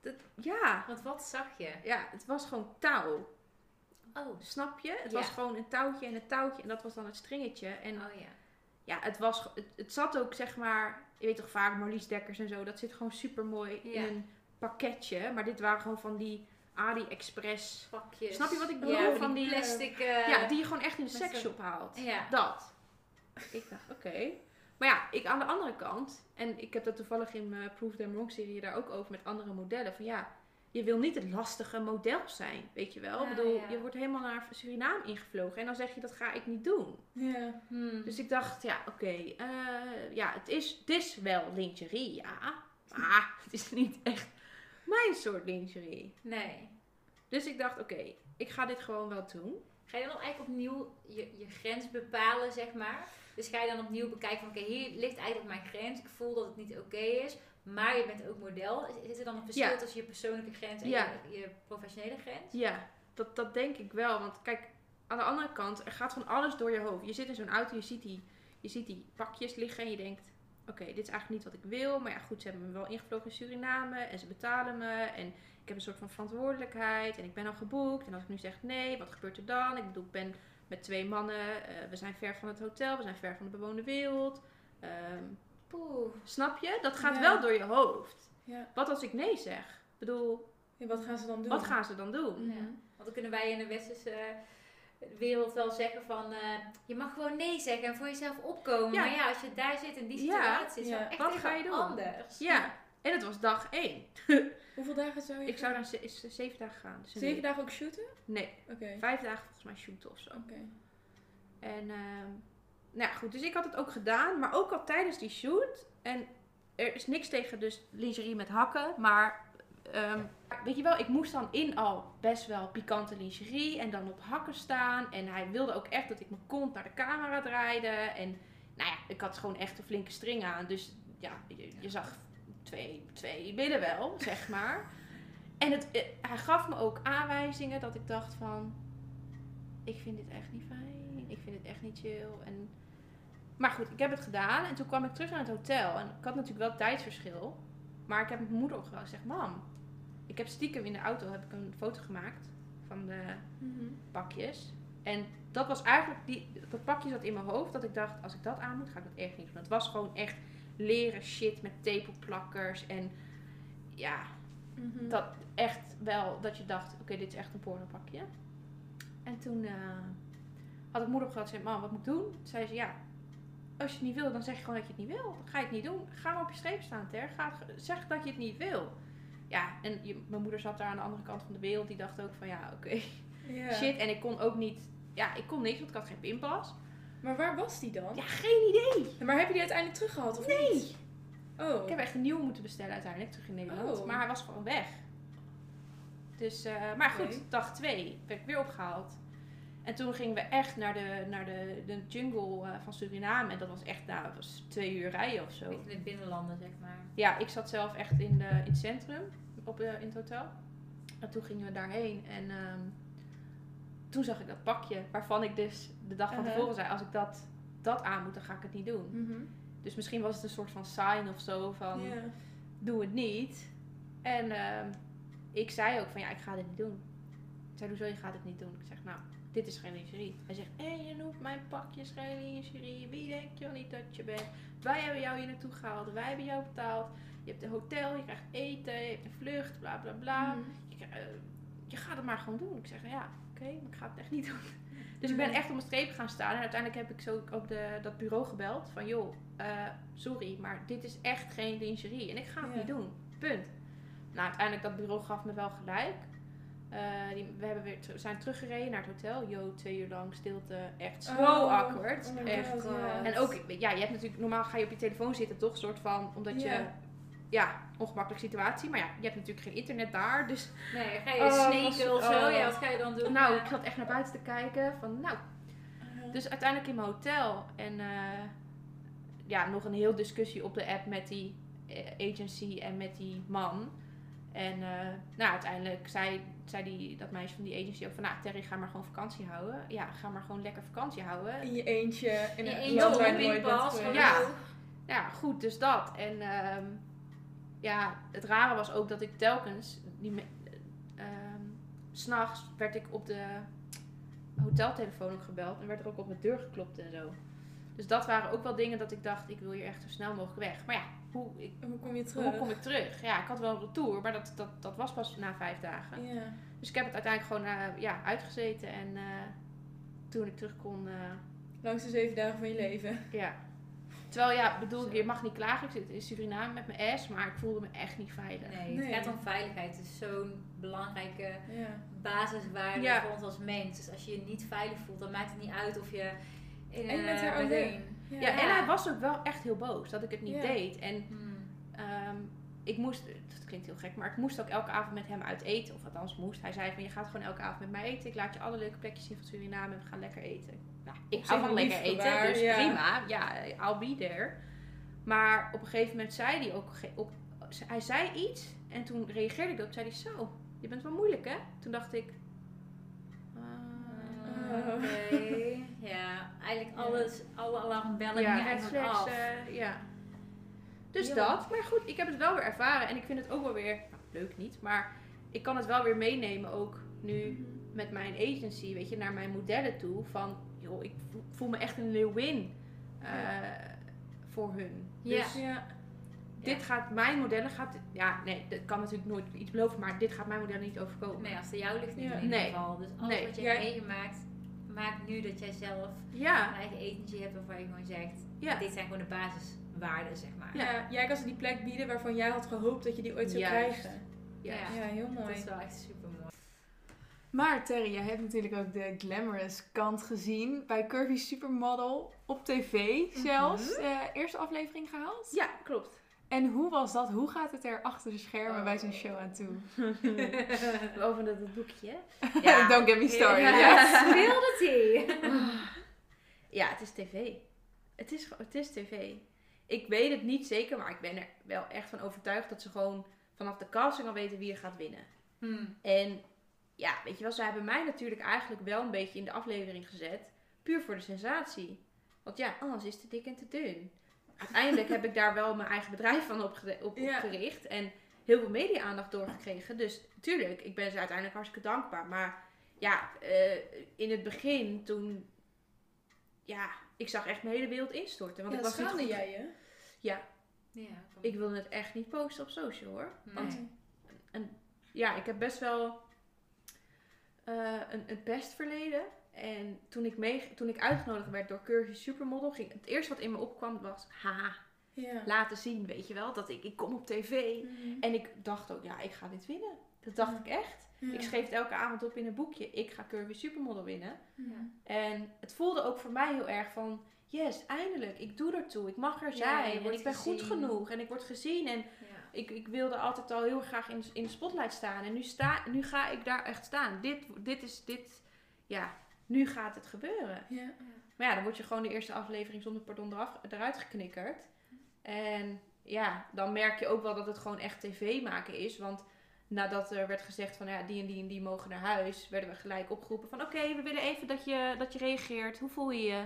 Dat, ja, Want wat zag je? ja, het was gewoon touw. Oh. Snap je? Het Ja. was gewoon een touwtje en een touwtje en dat was dan het stringetje. En Oh ja. ja, het, was, het, het zat ook zeg maar, je weet toch vaak Marlies Dekkers en zo, dat zit gewoon super mooi Ja. in een pakketje. Maar dit waren gewoon van die AliExpress. Pakjes. Snap je wat ik bedoel? Ja, Van die die, plastic... eh, Ja, die je gewoon echt in de seksshop haalt. Ja. Dat. Ik dacht, oké. Maar ja, ik aan de andere kant, en ik heb dat toevallig in mijn Proof Them Wrong serie daar ook over met andere modellen. Van ja, je wil niet het lastige model zijn, weet je wel. Ja, ik bedoel, ja. je wordt helemaal naar Suriname ingevlogen en dan zeg je dat ga ik niet doen. Ja. Hmm. Dus ik dacht, ja, oké, eh, ja, het is, het is wel lingerie, ja. Maar het is niet echt mijn soort lingerie. Nee. Dus ik dacht, oké, ik ga dit gewoon wel doen. Ga je dan eigenlijk opnieuw je, je grens bepalen, zeg maar? Dus ga je dan opnieuw bekijken van, oké, hier ligt eigenlijk mijn grens. Ik voel dat het niet oké is. maar je bent ook model. Is, er dan een verschil Ja. tussen je persoonlijke grens en Ja. je, je professionele grens? Ja, dat, dat denk ik wel. Want kijk, aan de andere kant, er gaat van alles door je hoofd. Je zit in zo'n auto, je ziet die, je ziet die pakjes liggen en je denkt... Oké, dit is eigenlijk niet wat ik wil. Maar ja, goed, ze hebben me wel ingevlogen in Suriname en ze betalen me. En ik heb een soort van verantwoordelijkheid en ik ben al geboekt. En als ik nu zeg nee, wat gebeurt er dan? Ik bedoel, ik ben met twee mannen. eh, we zijn ver van het hotel, we zijn ver van de bewoonde wereld. Ehm, Poeh. snap je? Dat gaat Ja. wel door je hoofd. Ja. Wat als ik nee zeg? Ik bedoel, Ja, wat gaan ze dan doen? wat gaan ze dan doen? Ja. Want dan kunnen wij in de westerse eh, wereld wel zeggen van... eh, je mag gewoon nee zeggen en voor jezelf opkomen. Ja. Maar ja, als je daar zit in die Ja. situatie, is Ja. wel echt Wat ga je doen? anders. Ja, en het was dag één. Hoeveel dagen zou je Ik zou dan ze- is zeven dagen gaan. Dus Zeven week. dagen ook shooten? Nee, Oké. vijf dagen volgens mij shooten of zo. Oké. En ehm, nou ja, goed, dus ik had het ook gedaan, maar ook al tijdens die shoot. En er is niks tegen dus lingerie met hakken, maar ehm, weet je wel, ik moest dan in al best wel pikante lingerie en dan op hakken staan. En hij wilde ook echt dat ik mijn kont naar de camera draaide. En nou ja, ik had gewoon echt een flinke string aan, dus ja, je, zag twee, twee wel, zeg maar. En het, eh, hij gaf me ook aanwijzingen dat ik dacht van, ik vind dit echt niet fijn. Ik vind het echt niet chill. En... Maar goed, ik heb het gedaan. En toen kwam ik terug naar het hotel. En ik had natuurlijk wel tijdsverschil. Maar ik heb mijn moeder. Ik zeg, mam, ik heb stiekem in de auto heb ik een foto gemaakt van de Mhm. pakjes. En dat was eigenlijk, die, dat pakje zat in mijn hoofd. Dat ik dacht, als ik dat aan moet, ga ik dat echt niet doen. Het was gewoon echt leren shit met tepelplakkers. En ja, Mhm. dat echt wel, dat je dacht, oké, dit is echt een pornopakje. En toen eh, had ik moeder opgehad en zei, mam, wat moet ik doen? Toen zei ze, ja, als je het niet wil, dan zeg je gewoon dat je het niet wil. Dan ga je het niet doen. Ga maar op je streep staan, Ter. Ga, zeg dat je het niet wil. Ja, en je, mijn moeder zat daar aan de andere kant van de wereld. Die dacht ook van, ja, oké, shit. En ik kon ook niet, ja, ik kon niks, want ik had geen pinpas. Maar waar was die dan? Ja, geen idee. Maar heb je die uiteindelijk teruggehad of Nee. niet? Oh. Ik heb echt een nieuwe moeten bestellen uiteindelijk, terug in Nederland. Oh. Maar hij was gewoon weg. Dus, eh, maar goed, dag twee werd ik weer opgehaald. En toen gingen we echt naar de, naar de, de jungle eh, van Suriname. En dat was echt, nou, dat was twee uur rijden of zo. In het binnenlanden, zeg maar. Ja, ik zat zelf echt in, de, in het centrum, op, eh, in het hotel. En toen gingen we daarheen. En ehm, toen zag ik dat pakje, waarvan ik dus de dag van Uh-huh. tevoren zei... als ik dat, dat aan moet, dan ga ik het niet doen. Mhm. Dus misschien was het een soort van sign of zo van doe het niet. En ehm, ik zei ook van ja, ik ga dit niet doen. Ik zei, hoezo je gaat het niet doen? Ik zeg, nou, dit is geen lingerie. Hij zegt, hé, je noemt mijn pakjes geen lingerie. Wie denk je wel niet dat je bent? Wij hebben jou hier naartoe gehaald. Wij hebben jou betaald. Je hebt een hotel, je krijgt eten, je hebt een vlucht, bla bla bla. Mhm. Je, eh, je gaat het maar gewoon doen. Ik zeg, ja, oké, maar ik ga het echt niet doen. Dus ik ben echt op mijn streep gaan staan. En uiteindelijk heb ik zo ook de, dat bureau gebeld. Van joh, eh, sorry, maar dit is echt geen lingerie. En ik ga het Ja. niet doen. Punt. Nou, uiteindelijk dat bureau gaf me wel gelijk. Eh, die, we hebben weer zijn teruggereden naar het hotel. Yo, twee uur lang stilte. Echt zo Oh, awkward. oh my echt. God. En ook, ja, je hebt natuurlijk, normaal ga je op je telefoon zitten, toch? soort van, omdat je, Ja. ongemakkelijke situatie. Maar ja, je hebt natuurlijk geen internet daar. Dus Nee, ga je Oh, sneken of zo? oh. Ja, wat ga je dan doen? nou, ik zat echt naar buiten te kijken. Van, nou, Uh-huh. dus uiteindelijk in mijn hotel. En eh, ja, nog een heel discussie op de app met die eh, agency en met die man. En eh, nou, uiteindelijk zei, zei die, dat meisje van die agency ook van... Nou, Terry, ga maar gewoon vakantie houden. Ja, ga maar gewoon lekker vakantie houden. In je eentje. In In een eentje land waar nooit bent geweest. Ja. Ja, goed, dus dat. En ehm, ja, het rare was ook dat ik telkens... Die, me- ehm, S'nachts werd ik op de hoteltelefoon ook gebeld. En werd er ook op mijn deur geklopt en zo. Dus dat waren ook wel dingen dat ik dacht, ik wil hier echt zo snel mogelijk weg. Maar ja, hoe, ik, Hoe kom je terug? hoe kom ik terug? Ja, ik had wel een retour, maar dat, dat, dat was pas na vijf dagen. Ja. Dus ik heb het uiteindelijk gewoon eh, ja, uitgezeten. En eh, toen ik terug kon, eh, Langs de zeven dagen van je leven. ja. Terwijl, ja, bedoel, je mag niet klagen. Ik zit in Suriname met mijn ass, maar ik voelde me echt niet veilig. Nee, Nee. het gaat om veiligheid. Het is zo'n belangrijke Ja. basiswaarde Ja. voor ons als mens. Dus als je je niet veilig voelt, dan maakt het niet uit of je in En je bent een, er eh, alleen. Ja, Ja. en hij was ook wel echt heel boos dat ik het niet Ja. deed. En Hmm. ehm, ik moest, dat klinkt heel gek, maar ik moest ook elke avond met hem uit eten. Of althans moest. Hij zei van, je gaat gewoon elke avond met mij eten. Ik laat je alle leuke plekjes zien van Suriname en we gaan lekker eten. Nou, ik hou van lekker eten, dus ja. prima. Ja, I'll be there. Maar op een gegeven moment zei hij ook op, hij zei iets en toen reageerde ik op. Zei hij zo, je bent wel moeilijk hè? Toen dacht ik. Ah, Oké. Ja, eigenlijk alles, alle alarmbellen ja, eigenlijk flags, af. ja. Dus dat. Maar goed, ik heb het wel weer ervaren. En ik vind het ook wel weer, nou, leuk niet, maar ik kan het wel weer meenemen ook nu met mijn agency, weet je, naar mijn modellen toe. Van, joh, ik voel, me echt een leeuwin eh, voor hun. Ja. Dus Ja. Dit gaat, mijn modellen gaat, ja, nee, dat kan natuurlijk nooit iets beloven, maar dit gaat mijn modellen niet overkomen. Nee, als het jou ligt niet Ja. in ieder Nee. geval. Dus alles Nee. wat je Jij- hebt meegemaakt, maakt nu dat jij zelf Ja, een eigen etentje hebt waarvan je gewoon zegt, ja. dit zijn gewoon de basiswaarden, zeg maar. Ja, jij kan ze die plek bieden waarvan jij had gehoopt dat je die ooit zou Juist. krijgen. ja. Ja. Ja, heel Dat mooi. is wel echt super mooi. Maar Terry, jij hebt natuurlijk ook de glamorous kant gezien bij Curvy Supermodel op tv zelfs. Mhm. eh, eerste aflevering gehaald. Ja, klopt. En hoe was dat? Hoe gaat het er achter de schermen Oh. bij zo'n show aan toe? Over dat, dat boekje. Don't get me started. Ja. Ja. Speel de thee. Ja, het is tv. Het is, het is tv. Ik weet het niet zeker, maar ik ben er wel echt van overtuigd dat ze gewoon vanaf de casting al weten wie er gaat winnen. Hmm. En ja, weet je wel, ze hebben mij natuurlijk eigenlijk wel een beetje in de aflevering gezet. Puur voor de sensatie. Want ja, anders is het te dik en te dun. Uiteindelijk heb ik daar wel mijn eigen bedrijf van opgere- op, Ja. opgericht. En heel veel media-aandacht doorgekregen. Dus tuurlijk, ik ben ze uiteindelijk hartstikke dankbaar. Maar ja, eh, in het begin toen... Ja, ik zag echt mijn hele wereld instorten. Want Ja, ik was niet schaamde jij je? Ja, Ja, ik wilde het echt niet posten op social hoor. Want Nee. ja, ik heb best wel eh, een, een pestverleden. En toen ik, mee, toen ik uitgenodigd werd door Curvy Supermodel, ging het eerste wat in me opkwam was, haha, Ja. laten zien, weet je wel, dat ik, ik kom op tv. Mhm. En ik dacht ook, ja, ik ga dit winnen. Dat dacht Ja. ik echt. Ja. Ik schreef het elke avond op in een boekje, ik ga Curvy Supermodel winnen. Ja. En het voelde ook voor mij heel erg van, yes, eindelijk, ik doe ertoe, ik mag er zijn. en ik ben goed genoeg en ik word gezien. En Ja. ik, ik wilde altijd al heel graag in, in de spotlight staan. En nu, sta, nu ga ik daar echt staan. Dit, dit is, dit, ja, nu gaat het gebeuren. Ja. Maar ja, dan word je gewoon de eerste aflevering zonder pardon eraf, eruit geknikkerd. En ja, dan merk je ook wel dat het gewoon echt tv maken is. Want nadat er werd gezegd van ja, die en die en die mogen naar huis, werden we gelijk opgeroepen van oké, we willen even dat je, dat je reageert. Hoe voel je je?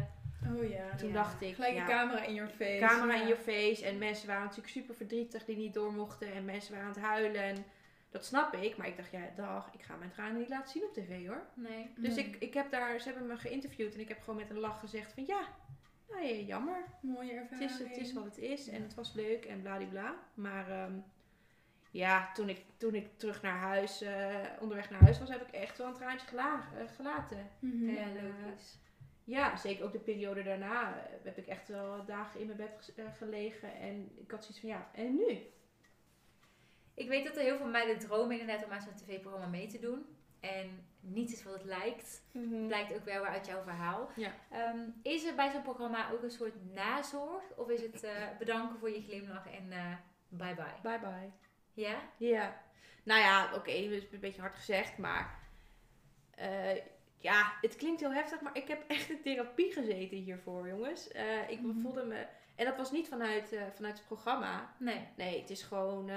Oh ja. Toen Ja. dacht ik, Gelijk ja, een camera in your face. camera Ja. in je face. En mensen waren natuurlijk super verdrietig die niet door mochten. En mensen waren aan het huilen. En dat snap ik. Maar ik dacht, ja, dag, ik ga mijn tranen niet laten zien op tv hoor. Nee. Dus Nee. ik, ik heb daar, ze hebben me geïnterviewd. En ik heb gewoon met een lach gezegd van ja, nou ja, jammer. Mooie Het ervaring. is, het is wat het is. En het was leuk en bladibla. Maar ehm, ja, toen ik, toen ik terug naar huis, eh, onderweg naar huis was, heb ik echt wel een traantje gela- eh, gelaten. Mhm. En, eh, logisch. Ja, zeker ook de periode daarna heb ik echt wel dagen in mijn bed gelegen. En ik had zoiets van, ja, en nu? Ik weet dat er heel veel meiden dromen inderdaad om aan zo'n tv-programma mee te doen. En niets is wat het lijkt. Blijkt ook wel weer uit jouw verhaal. Ja. Ehm, is er bij zo'n programma ook een soort nazorg? Of is het eh, bedanken voor je glimlach en eh, bye bye? Bye bye. Ja? Ja. Nou ja, oké, dat is een beetje hard gezegd, maar... eh, ja, het klinkt heel heftig, maar ik heb echt in therapie gezeten hiervoor, jongens. Ik Mhm. voelde me... En dat was niet vanuit, vanuit het programma. Nee. Nee, het is gewoon...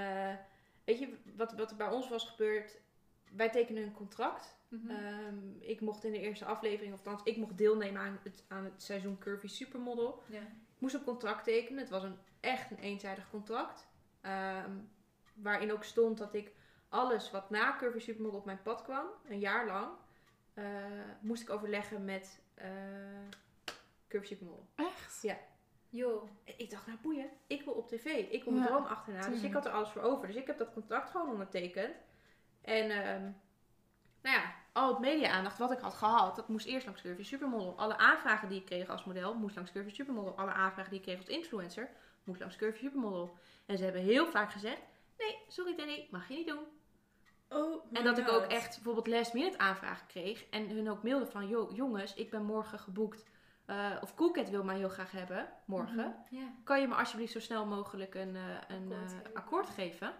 weet je, wat, wat er bij ons was gebeurd... Wij tekenen een contract. Mhm. Ehm, ik mocht in de eerste aflevering, of althans, ik mocht deelnemen aan het, aan het seizoen Curvy Supermodel. ja. Ik moest een contract tekenen. Het was een, echt een eenzijdig contract. Ehm, waarin ook stond dat ik alles wat na Curvy Supermodel op mijn pad kwam, een jaar lang, eh, moest ik overleggen met eh Curvy Supermodel. Echt? Joh. Ik dacht, nou boeien, ik wil op tv. Ik wil mijn Ja, droom achterna. Dus ik tuurlijk. had er alles voor over. Dus ik heb dat contract gewoon ondertekend. En ehm, nou ja, al het media-aandacht wat ik had gehad, dat moest eerst langs Curvy Supermodel. Alle aanvragen die ik kreeg als model, moest langs Curvy Supermodel. Alle aanvragen die ik kreeg als influencer, moest langs Curvy Supermodel. En ze hebben heel vaak gezegd, nee, sorry Danny, mag je niet doen. Oh En dat ik ook echt bijvoorbeeld last minute aanvragen kreeg. En hun ook mailden van, "Yo, jongens, ik ben morgen geboekt. Eh, of Coolcat wil mij heel graag hebben, morgen. Ja. Kan je me alsjeblieft zo snel mogelijk een, eh, een Akkoord eh, geven. akkoord geven?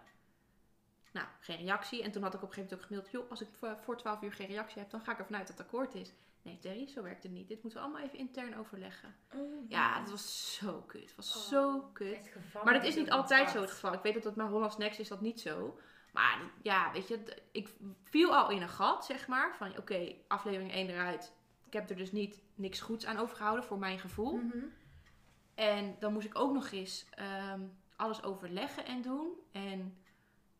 Nou, geen reactie. En toen had ik op een gegeven moment ook gemaild, joh, als ik voor, voor 12 uur geen reactie heb, dan ga ik ervan uit dat het akkoord is. Nee, Terry, zo werkt het niet. Dit moeten we allemaal even intern overleggen. Oh, Ja, dat was zo kut. Het was Oh, zo kut. Maar dat is niet altijd zo het geval. Ik weet dat dat bij Hollands Next is dat niet zo. Maar ja, weet je, ik viel al in een gat, zeg maar. Van oké, aflevering 1 eruit. Ik heb er dus niet niks goeds aan overgehouden voor mijn gevoel. Mhm. En dan moest ik ook nog eens ehm, alles overleggen en doen. En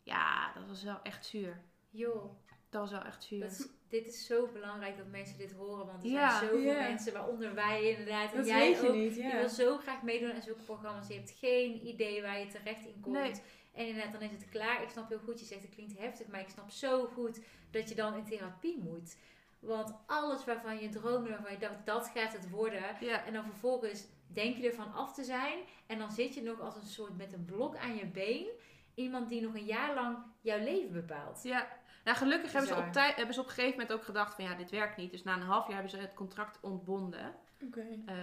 ja, dat was wel echt zuur. Joh, Dat was wel echt zuur. is- dit is zo belangrijk dat mensen dit horen. Want er Ja, zijn zoveel mensen, waaronder wij inderdaad. En Dat jij weet je ook. niet, Je wil zo graag meedoen aan zulke programma's. Je hebt geen idee waar je terecht in komt. Nee. En inderdaad, dan is het klaar. Ik snap heel goed, je zegt het klinkt heftig. Maar ik snap zo goed dat je dan in therapie moet. Want alles waarvan je droomde, waarvan je dacht, dat gaat het worden. Ja, En dan vervolgens denk je ervan af te zijn. En dan zit je nog als een soort met een blok aan je been. Iemand die nog een jaar lang jouw leven bepaalt. ja. Nou, gelukkig hebben ze, op tijd, hebben ze op een gegeven moment ook gedacht van ja, dit werkt niet. Dus na een half jaar hebben ze het contract ontbonden. Oké. Eh,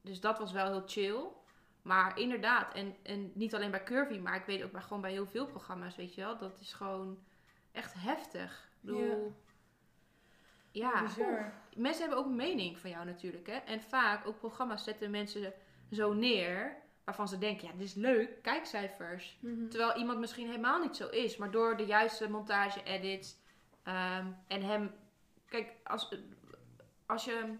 dus dat was wel heel chill. Maar inderdaad, en, en niet alleen bij Curvy, maar ik weet ook bij, gewoon bij heel veel programma's, weet je wel. Dat is gewoon echt heftig. Ik bedoel, ja, Bizar. mensen hebben ook een mening van jou natuurlijk. Hè? En vaak, ook programma's zetten mensen zo neer, waarvan ze denken, ja, dit is leuk, kijkcijfers. Mhm. Terwijl iemand misschien helemaal niet zo is, maar door de juiste montage, edits ehm, en hem. Kijk, als, als je.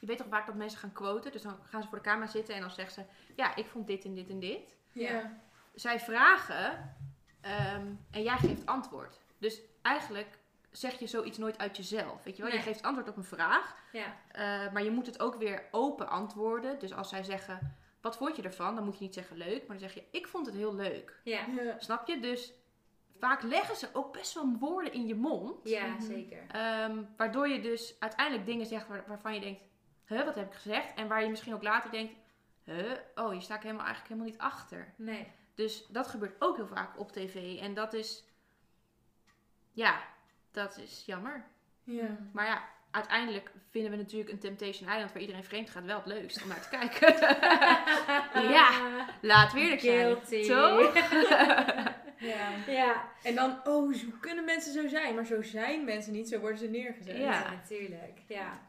Je weet toch vaak dat mensen gaan quoten, dus dan gaan ze voor de camera zitten en dan zeggen ze: Ja, ik vond dit en dit en dit. Ja. Zij vragen ehm, en jij geeft antwoord. Dus eigenlijk zeg je zoiets nooit uit jezelf. Weet je wel? Je geeft antwoord op een vraag, Ja, eh, maar je moet het ook weer open antwoorden. Dus als zij zeggen: Wat vond je ervan? Dan moet je niet zeggen leuk, maar dan zeg je: Ik vond het heel leuk. ja, Ja. Snap je? Dus vaak leggen ze ook best wel woorden in je mond. ja Mhm. zeker. ehm, waardoor je dus uiteindelijk dingen zegt waar- waarvan je denkt... Huh, wat heb ik gezegd? En waar je misschien ook later denkt... Huh, oh, hier sta ik helemaal, eigenlijk helemaal niet achter. Nee. Dus dat gebeurt ook heel vaak op tv. En dat is... Ja, dat is jammer. Ja. Maar ja, uiteindelijk vinden we natuurlijk een Temptation Island... waar iedereen vreemd gaat wel het leukst om naar te kijken. ja, laat weer zijn. Guilty. Toch? Ja. Ja. En dan, oh, zo kunnen mensen zo zijn. Maar zo zijn mensen niet, zo worden ze neergezet. Ja. Ja, natuurlijk. Ja.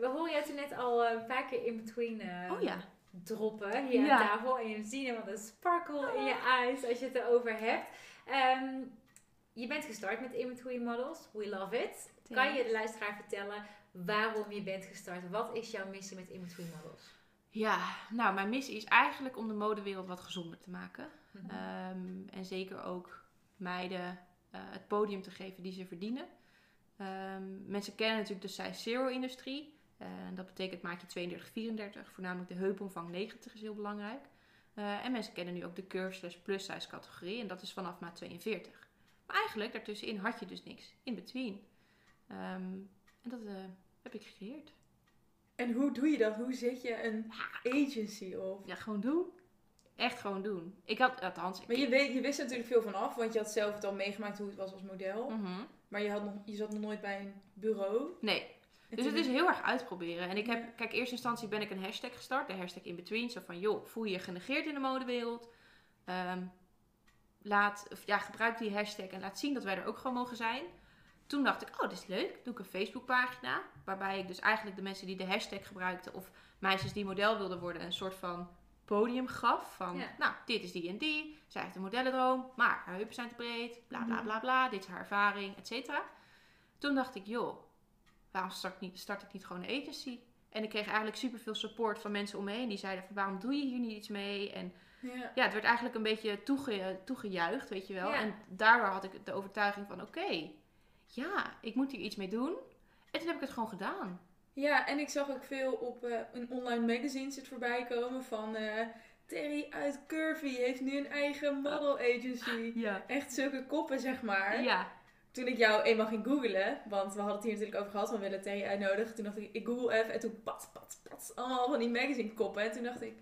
We horen jou toen net al eh, een paar keer in between eh, Oh ja. droppen hier Ja. aan tafel. En je ziet helemaal de sparkle in je eyes als je het erover hebt. Ehm, je bent gestart met in-between models. We love it. Kan je de luisteraar vertellen waarom je bent gestart? Wat is jouw missie met in-between models? Ja, nou, mijn missie is eigenlijk om de modewereld wat gezonder te maken. Mhm. Ehm, en zeker ook meiden eh, het podium te geven die ze verdienen. Ehm, mensen kennen natuurlijk de size zero industrie. Eh, dat betekent maatje 32, 34. Voornamelijk de heupomvang 90 is heel belangrijk. Eh, en mensen kennen nu ook de curve slash plus size categorie. En dat is vanaf maat 42. Maar eigenlijk daartussenin had je dus niks. In between. Ehm, en dat eh, heb ik gecreëerd. En hoe doe je dat? Hoe zet je een agency op? Ja, gewoon doen. Echt gewoon doen. Ik had, althans, ik Maar je, weet, je wist er natuurlijk veel van af, want je had zelf het al meegemaakt hoe het was als model. Mhm. Maar je, had nog, je zat nog nooit bij een bureau. Nee, En Dus het is heel erg uitproberen. En ik heb, kijk, in eerste instantie ben ik een hashtag gestart. De hashtag in between. Zo van, joh, voel je je genegeerd in de modewereld? Ehm, laat, of ja, gebruik die hashtag en laat zien dat wij er ook gewoon mogen zijn. Toen dacht ik, oh, dit is leuk. Doe ik een Facebookpagina. Waarbij ik dus eigenlijk de mensen die de hashtag gebruikten... of meisjes die model wilden worden... een soort van podium gaf. Van, Ja. nou, dit is die en die. Zij heeft een modellendroom. Maar haar heupen zijn te breed. Bla, bla, Mhm. bla, bla. Dit is haar ervaring, et cetera. Toen dacht ik, joh, waarom start, niet, start ik niet gewoon een agency? En ik kreeg eigenlijk superveel support van mensen om me heen. Die zeiden van, waarom doe je hier niet iets mee? En Ja. ja, het werd eigenlijk een beetje toege, toegejuicht, weet je wel. Ja. En daardoor had ik de overtuiging van, oké, ja, ik moet hier iets mee doen. En toen heb ik het gewoon gedaan. ja, en ik zag ook veel op eh, een online magazine zit voorbij komen van... eh, Terry uit Curvy heeft nu een eigen model agency. Ja. Echt zulke koppen, zeg maar. Ja, Toen ik jou eenmaal ging googlen, want we hadden het hier natuurlijk over gehad, we willen Terry uitnodigen. Toen dacht ik, ik google even en toen pat, pat, pat, allemaal van die magazine koppen. En toen dacht ik,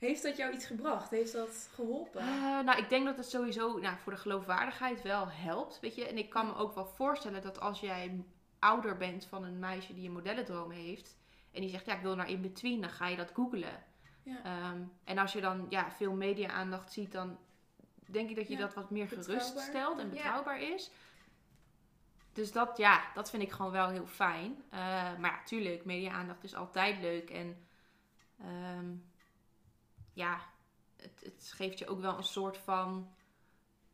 heeft dat jou iets gebracht? Heeft dat geholpen? Eh, nou, ik denk dat het sowieso nou, voor de geloofwaardigheid wel helpt, weet je. En ik kan me ook wel voorstellen dat als jij ouder bent van een meisje die een modellendroom heeft... en die zegt, ja, ik wil naar in-between, dan ga je dat googlen. Ja. Ehm, en als je dan ja, veel media-aandacht ziet, dan denk ik dat je Ja, dat wat meer gerust stelt en Ja. betrouwbaar is. dus dat, ja, dat vind ik gewoon wel heel fijn. Eh, maar ja, tuurlijk, media-aandacht is altijd leuk. En ehm, ja, het, het geeft je ook wel een soort van,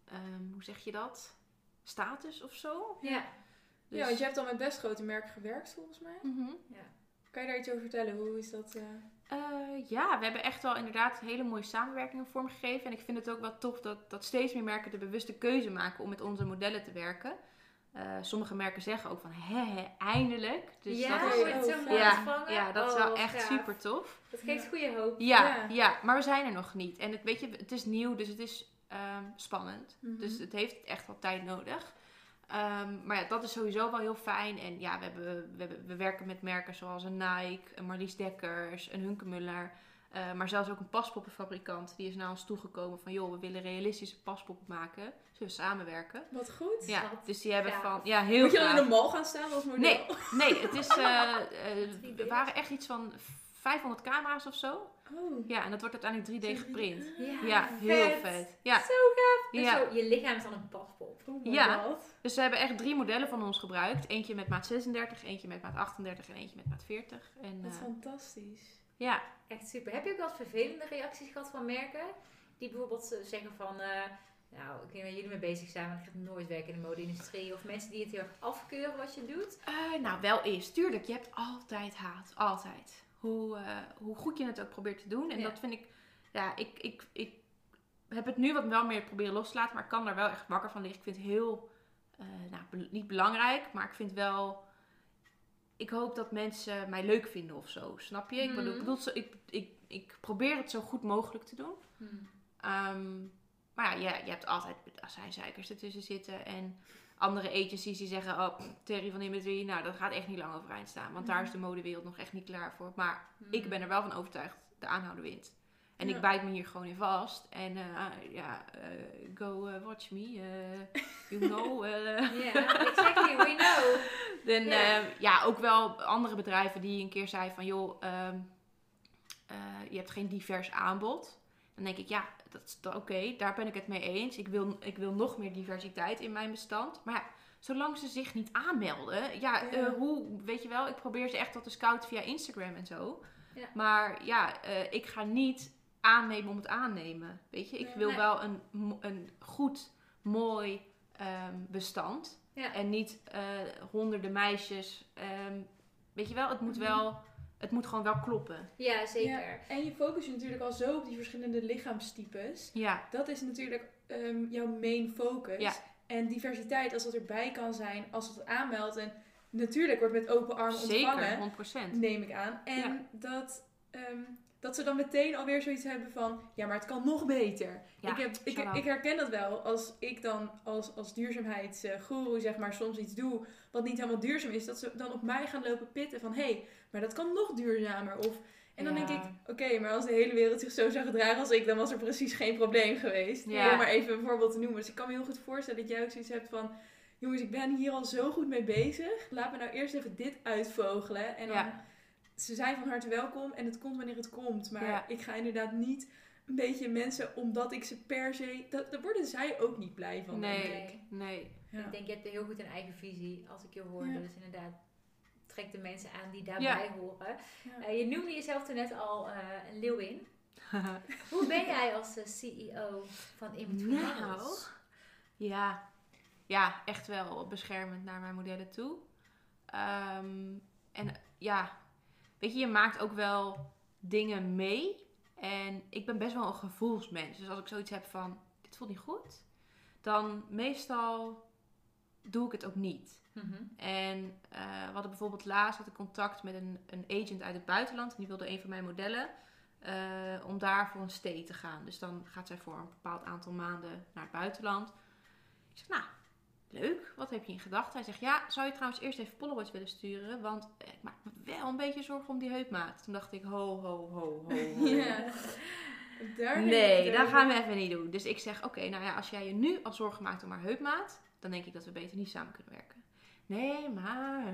ehm, hoe zeg je dat? Status of zo. Ja. Dus, Ja, want je hebt al met best grote merken gewerkt volgens mij. Mhm. Kan je daar iets over vertellen? Hoe is dat? eh? Eh, ja, we hebben echt wel inderdaad hele mooie samenwerkingen vormgegeven. En ik vind het ook wel tof dat, dat steeds meer merken de bewuste keuze maken om met onze modellen te werken. Eh, sommige merken zeggen ook van, hè, hè eindelijk. Dus ja, dat is, wordt het zo oh, mooi ja, ontvangen. ja, dat is Oh, wel wat echt gaaf. super tof. Dat geeft goede hoop. Ja, Ja. ja. maar we zijn er nog niet. En het, weet je, het is nieuw, dus het is ehm, spannend. Mhm. Dus het heeft echt wel tijd nodig. Ehm, maar ja, dat is sowieso wel heel fijn. En ja, we, hebben, we, hebben, we werken met merken zoals een Nike, een Marlies Dekkers, een Hunkemuller. Eh, maar zelfs ook een paspoppenfabrikant. Die is naar ons toegekomen van... joh, we willen realistische paspoppen maken. Zullen we samenwerken? Wat goed. Ja, Wat dus die hebben gaaf. van... Ja, heel Moet je dan in de mal gaan staan als model? Nee, nee, het is... eh, eh, er waren echt iets van 500 camera's of zo. Oh. Ja, en dat wordt uiteindelijk 3D geprint. Ja, Ja, heel vet. vet. Ja, Zo gaaf. Dus ja. zo, je lichaam is dan een paspop. Oh Ja. god. Dus ze hebben echt drie modellen van ons gebruikt. Eentje met maat 36, eentje met maat 38 en eentje met maat 40. En, Wat eh, fantastisch. Ja, Echt super. Heb je ook eens vervelende reacties gehad van merken? Die bijvoorbeeld zeggen van... eh, nou, ik weet niet waar jullie mee bezig zijn, maar ik ga nooit werken in de mode-industrie. Of mensen die het heel erg afkeuren wat je doet. Eh, nou, wel eens. Tuurlijk, je hebt altijd haat. Altijd. Hoe, eh, hoe goed je het ook probeert te doen. En Ja. dat vind ik... Ja, ik, ik, ik heb het nu wat wel meer proberen los te laten. Maar ik kan daar wel echt wakker van liggen. Ik vind het heel... nou, be- niet belangrijk. Maar ik vind wel... Ik hoop dat mensen mij leuk vinden of zo. Snap je? Ik, bedoel, ik, bedoel, zo- ik, ik, ik probeer het zo goed mogelijk te doen. Ehm, maar ja, je, je hebt altijd azijnzeikers ertussen zitten. En andere agencies die zeggen, oh, Terry van Imagery, nou, dat gaat echt niet lang overeind staan. Want daar is de modewereld nog echt niet klaar voor. Maar ik ben er wel van overtuigd, de aanhouder wint. En Ja. ik bijt me hier gewoon in vast. En eh, ja, eh, go eh, watch me. you know. Ja, exactly. We know. En Ja. ja. ook wel andere bedrijven die een keer zeiden van joh, ehm, eh, je hebt geen divers aanbod. Dan denk ik, ja, dat is oké, daar ben ik het mee eens. Ik wil, ik wil nog meer diversiteit in mijn bestand. Maar ja, zolang ze zich niet aanmelden, ja, hoe, weet je wel, ik probeer ze echt wat te scouten via Instagram en zo. Ja. Maar ja, ik ga niet aannemen om het aannemen. Weet je, ik Nee. wil Nee. wel een, een goed, mooi ehm, bestand. Ja. En niet eh, honderden meisjes. Ehm, weet je wel, het moet Mhm. wel, het moet gewoon wel kloppen. Ja, zeker. Ja, en je focus je natuurlijk al zo op die verschillende lichaamstypes. Ja, Dat is natuurlijk ehm, jouw main focus. Ja. En diversiteit, als dat erbij kan zijn, als het aanmeldt. En natuurlijk wordt met open armen ontvangen, zeker, 100%. neem ik aan. En Ja. dat, ehm, dat ze dan meteen alweer zoiets hebben van, ja, maar het kan nog beter. Ja, ik, heb, ik, ik herken dat wel. Als ik dan als, als duurzaamheidsgoeroe zeg maar soms iets doe wat niet helemaal duurzaam is, dat ze dan op mij gaan lopen pitten van, hé, hey, maar dat kan nog duurzamer. Of, en dan Ja. denk ik, oké, maar als de hele wereld zich zo zou gedragen als ik, dan was er precies geen probleem geweest. Ja. Om maar even een voorbeeld te noemen. Dus ik kan me heel goed voorstellen dat jij ook zoiets hebt van, jongens, ik ben hier al zo goed mee bezig. Laat me nou eerst even dit uitvogelen. En dan. Ze zijn van harte welkom en het komt wanneer het komt. Maar Ja. ik ga inderdaad niet een beetje mensen, omdat ik ze per se, dat, daar worden zij ook niet blij van. denk ik. Nee, nee. Ja. Ik denk, je hebt heel goed een eigen visie, als ik je hoorde. Ja. Dus inderdaad, trek de mensen aan die daarbij Ja. horen. Ja. Eh, je noemde jezelf toen net al eh, een leeuwin. Hoe ben jij als eh, CEO van Inventory Nou. Models? Ja. ja, echt wel beschermend naar mijn modellen toe. Ehm, en ja, weet je, je maakt ook wel dingen mee. En ik ben best wel een gevoelsmens. Dus als ik zoiets heb van, dit voelt niet goed. Dan meestal doe ik het ook niet. Mhm. En eh, we hadden bijvoorbeeld laatst had ik contact met een, een agent uit het buitenland. En die wilde een van mijn modellen. eh, om daar voor een stay te gaan. Dus dan gaat zij voor een bepaald aantal maanden naar het buitenland. Ik zeg, nou, leuk. Wat heb je in gedachten? Hij zegt, ja, zou je trouwens eerst even Polaroids willen sturen? Want eh, ik maak me wel een beetje zorgen om die heupmaat. Toen dacht ik, ho, ho, ho, ho, ho. Ja. Daar Nee, dat gaan we even niet doen. Dus ik zeg, oké, nou ja, als jij je nu al zorgen maakt om haar heupmaat, dan denk ik dat we beter niet samen kunnen werken. Nee, maar,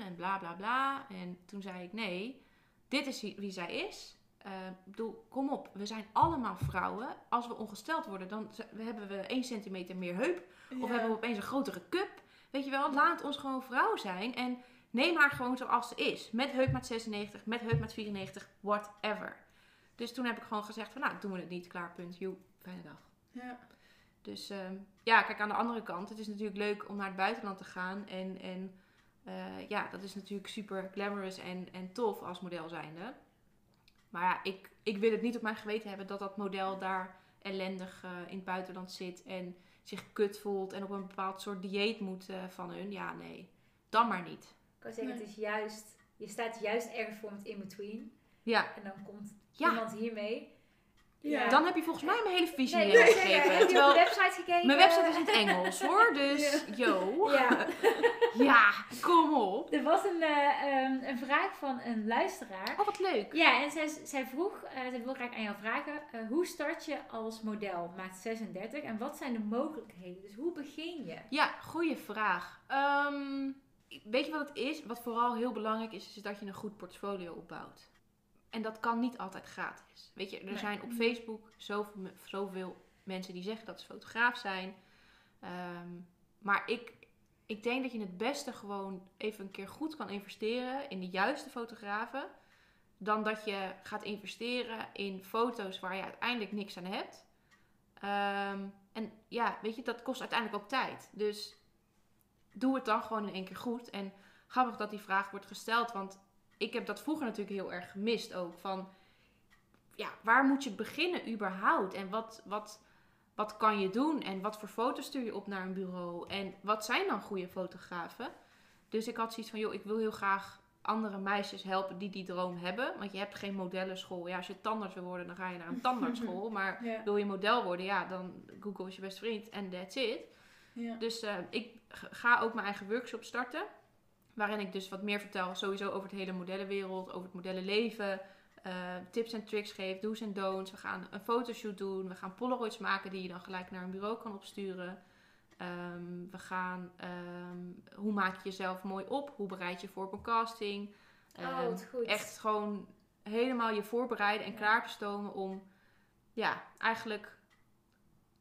en bla bla bla. En toen zei ik, nee, dit is wie, zij is. Ik bedoel, kom op, we zijn allemaal vrouwen. Als we ongesteld worden, dan hebben we 1 centimeter meer heup. Of hebben we opeens een grotere cup. Weet je wel, laat ons gewoon vrouw zijn. En neem haar gewoon zoals ze is. Met heupmaat 96, met heupmaat 94, whatever. Dus toen heb ik gewoon gezegd van, nou, doen we het niet. Klaar, punt. Joe, fijne dag. Ja. Dus ehm, ja, kijk, aan de andere kant. Het is natuurlijk leuk om naar het buitenland te gaan. En, en eh, ja, dat is natuurlijk super glamorous en, en tof als model zijnde. Maar ja, ik, ik wil het niet op mijn geweten hebben dat dat model daar ellendig eh, in het buitenland zit. En zich kut voelt en op een bepaald soort dieet moet eh, van hun. Ja, nee. Dan maar niet. Ik kan zeggen, Nee. het is juist, je staat juist ergens voor met in-between. Ja, En dan komt Ja. iemand hiermee. Ja. dan heb je volgens mij mijn hele visie Nee, gegeven. heb je op de website gekeken? mijn website is in het Engels hoor. Dus, yo. Ja, Ja, kom op. er was een, eh, ehm, een vraag van een luisteraar. Oh, wat leuk. Ja, en zij, zij vroeg, eh zij wil graag aan jou vragen, eh, hoe start je als model maat 36 en wat zijn de mogelijkheden? Dus hoe begin je? Ja, goede vraag. Ehm, weet je wat het is? Wat vooral heel belangrijk is, is dat je een goed portfolio opbouwt. En dat kan niet altijd gratis. Weet je, er Nee. zijn op Facebook zoveel, zoveel mensen die zeggen dat ze fotograaf zijn. Ehm, maar ik, ik denk dat je het beste gewoon even een keer goed kan investeren in de juiste fotografen. Dan dat je gaat investeren in foto's waar je uiteindelijk niks aan hebt. Ehm, en ja, weet je, dat kost uiteindelijk ook tijd. Dus doe het dan gewoon in één keer goed. En grappig dat die vraag wordt gesteld, want ik heb dat vroeger natuurlijk heel erg gemist ook. Van, ja, waar moet je beginnen überhaupt? En wat, wat, wat kan je doen? En wat voor foto's stuur je op naar een bureau? En wat zijn dan goede fotografen? Dus ik had zoiets van, joh, ik wil heel graag andere meisjes helpen die die droom hebben. Want je hebt geen modellenschool. Ja, als je tandarts wil worden, dan ga je naar een tandartsschool. Maar Ja. wil je model worden, ja, dan Google is je beste vriend en that's it. Ja. Dus eh, ik ga ook mijn eigen workshop starten. Waarin ik dus wat meer vertel sowieso over het hele modellenwereld, over het modellenleven. eh, tips en tricks geef, do's en don'ts. We gaan een fotoshoot doen. We gaan polaroids maken die je dan gelijk naar een bureau kan opsturen. Ehm, we gaan, ehm, hoe maak je jezelf mooi op? Hoe bereid je voor op een casting? Oh, wat goed. echt gewoon helemaal je voorbereiden en Ja. klaar te stomen om ja, eigenlijk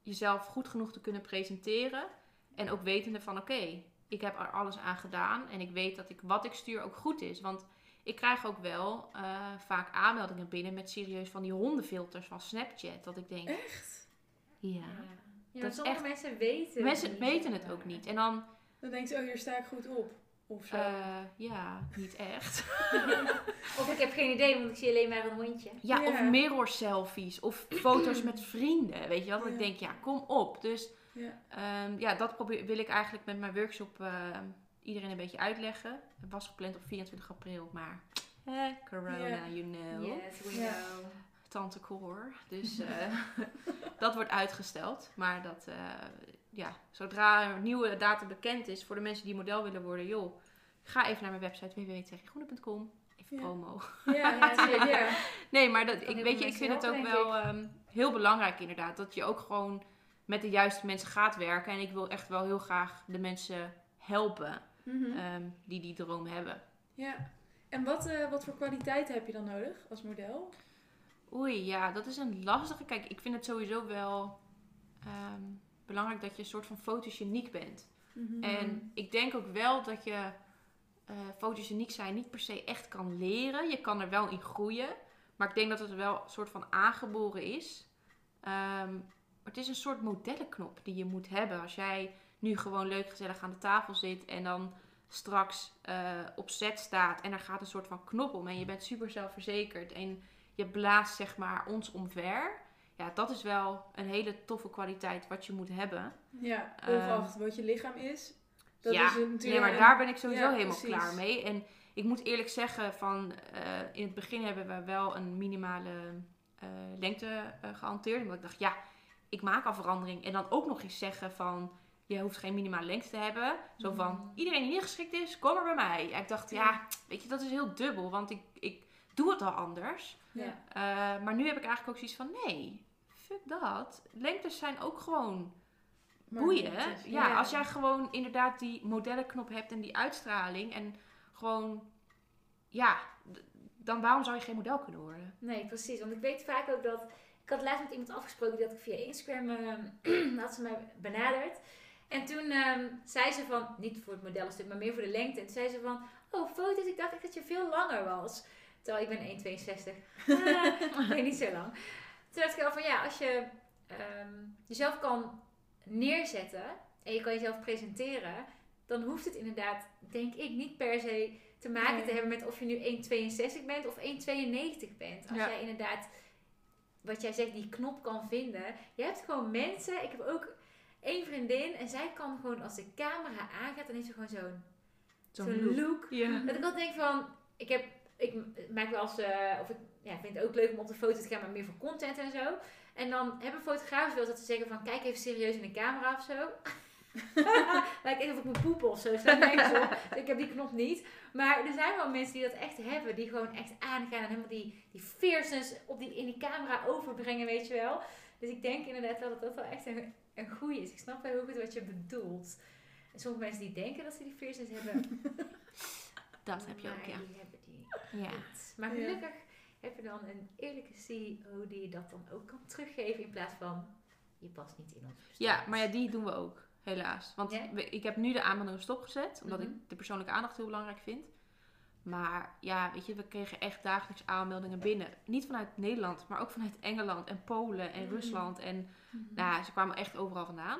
jezelf goed genoeg te kunnen presenteren. En ook wetende van oké, ik heb er alles aan gedaan en ik weet dat ik wat ik stuur ook goed is. Want ik krijg ook wel eh, vaak aanmeldingen binnen met serieus van die hondenfilters van Snapchat. Dat ik denk, Echt? ja. Ja, ja Dat sommige echt- mensen weten Mensen niet, weten het ook niet. En dan, Dan denk je, oh, hier sta ik goed op. Of zo. eh, ja, niet echt. Of ik heb geen idee, want ik zie alleen maar een hondje. Ja, of mirror selfies of foto's met vrienden. Weet je wel? Dat ik denk, ja, kom op. Dus ja. ehm, ja, dat probeer, wil ik eigenlijk met mijn workshop eh, iedereen een beetje uitleggen. Het was gepland op 24 april, maar eh, corona, you know. Yes, we know. Tante Cor. Dus eh, dat wordt uitgesteld. Maar dat, eh, ja, zodra een nieuwe datum bekend is voor de mensen die model willen worden, joh, ga even naar mijn website www.teggroene.com. Even promo. Ja, ja. Nee, maar dat, ik, weet je, ik vind het ook wel ehm, heel belangrijk inderdaad. Dat je ook gewoon met de juiste mensen gaat werken. En ik wil echt wel heel graag de mensen helpen Mhm. ehm, die die droom hebben. ja. En wat, eh, wat voor kwaliteiten heb je dan nodig als model? Oei, ja, dat is een lastige. Kijk, ik vind het sowieso wel ehm, belangrijk dat je een soort van fotogeniek bent. Mhm. En ik denk ook wel dat je eh fotogeniek zijn niet per se echt kan leren. Je kan er wel in groeien. Maar ik denk dat het wel een soort van aangeboren is. Ehm, maar het is een soort modellenknop die je moet hebben. Als jij nu gewoon leuk gezellig aan de tafel zit en dan straks eh, op set staat en er gaat een soort van knop om en je bent super zelfverzekerd en je blaast zeg maar ons omver. Ja, dat is wel een hele toffe kwaliteit wat je moet hebben. Ja, Ehm, ongeacht wat je lichaam is. Dat ja, is natuurlijk nee, maar daar ben ik sowieso Ja, helemaal precies. klaar mee. En ik moet eerlijk zeggen, van, eh, in het begin hebben we wel een minimale eh, lengte eh, gehanteerd. Omdat ik dacht, ja, ik maak al verandering. En dan ook nog eens zeggen van, je hoeft geen minimale lengte te hebben. Zo van, Mm. iedereen die niet geschikt is, kom er bij mij. En ik dacht, ja, weet je, dat is heel dubbel. Want ik, ik doe het al anders. Ja. Eh, maar nu heb ik eigenlijk ook zoiets van, nee, fuck dat. Lengtes zijn ook gewoon Maar boeien. Ja, ja. als jij gewoon inderdaad die modellenknop hebt en die uitstraling en gewoon, ja, dan waarom zou je geen model kunnen worden? Nee, precies. Want ik weet vaak ook dat... Ik had laatst met iemand afgesproken dat ik via Instagram... eh, had ze mij benaderd. En toen ehm, zei ze van, niet voor het modellenstuk, maar meer voor de lengte. En toen zei ze van, oh foto's, ik dacht echt dat je veel langer was. Terwijl ik ben 1,62. Ah, nee, niet zo lang. Toen dacht ik wel van, ja, als je ehm, jezelf kan neerzetten en je kan jezelf presenteren, dan hoeft het inderdaad, denk ik, niet per se te maken Nee. te hebben met of je nu 1,62 bent of 1,92 bent. Als Ja. jij inderdaad, wat jij zegt, die knop kan vinden. Je hebt gewoon mensen, ik heb ook één vriendin en zij kan gewoon als de camera aangaat, dan heeft ze gewoon zo'n zo'n look. Dat ik altijd denk van, ik heb, ik maak wel eens, eh, of ik ja, vind het ook leuk om op de foto te gaan, maar meer voor content en zo. En dan hebben fotografen wel dat ze zeggen van, kijk even serieus in de camera of zo. Lijkt echt of ik me poep of zo. Staat nergens op. Ik heb die knop niet. Maar er zijn wel mensen die dat echt hebben. Die gewoon echt aangaan en helemaal die, die fierceness op die, in die camera overbrengen, weet je wel. Dus ik denk inderdaad wel dat dat wel echt een, een goeie is. Ik snap wel heel goed wat je bedoelt. En sommige mensen die denken dat ze die fierceness hebben, Dat heb je ook, ja. die hebben die Ja. niet. Maar gelukkig heb je dan een eerlijke CEO die je dat dan ook kan teruggeven in plaats van je past niet in ons. Ja, maar ja, die doen we ook, helaas. Want Ja? ik heb nu de aanmeldingen stopgezet, omdat Mhm. ik de persoonlijke aandacht heel belangrijk vind. Maar ja, weet je, we kregen echt dagelijks aanmeldingen binnen. Niet vanuit Nederland, maar ook vanuit Engeland en Polen en Mhm. Rusland. En nou, ze kwamen echt overal vandaan.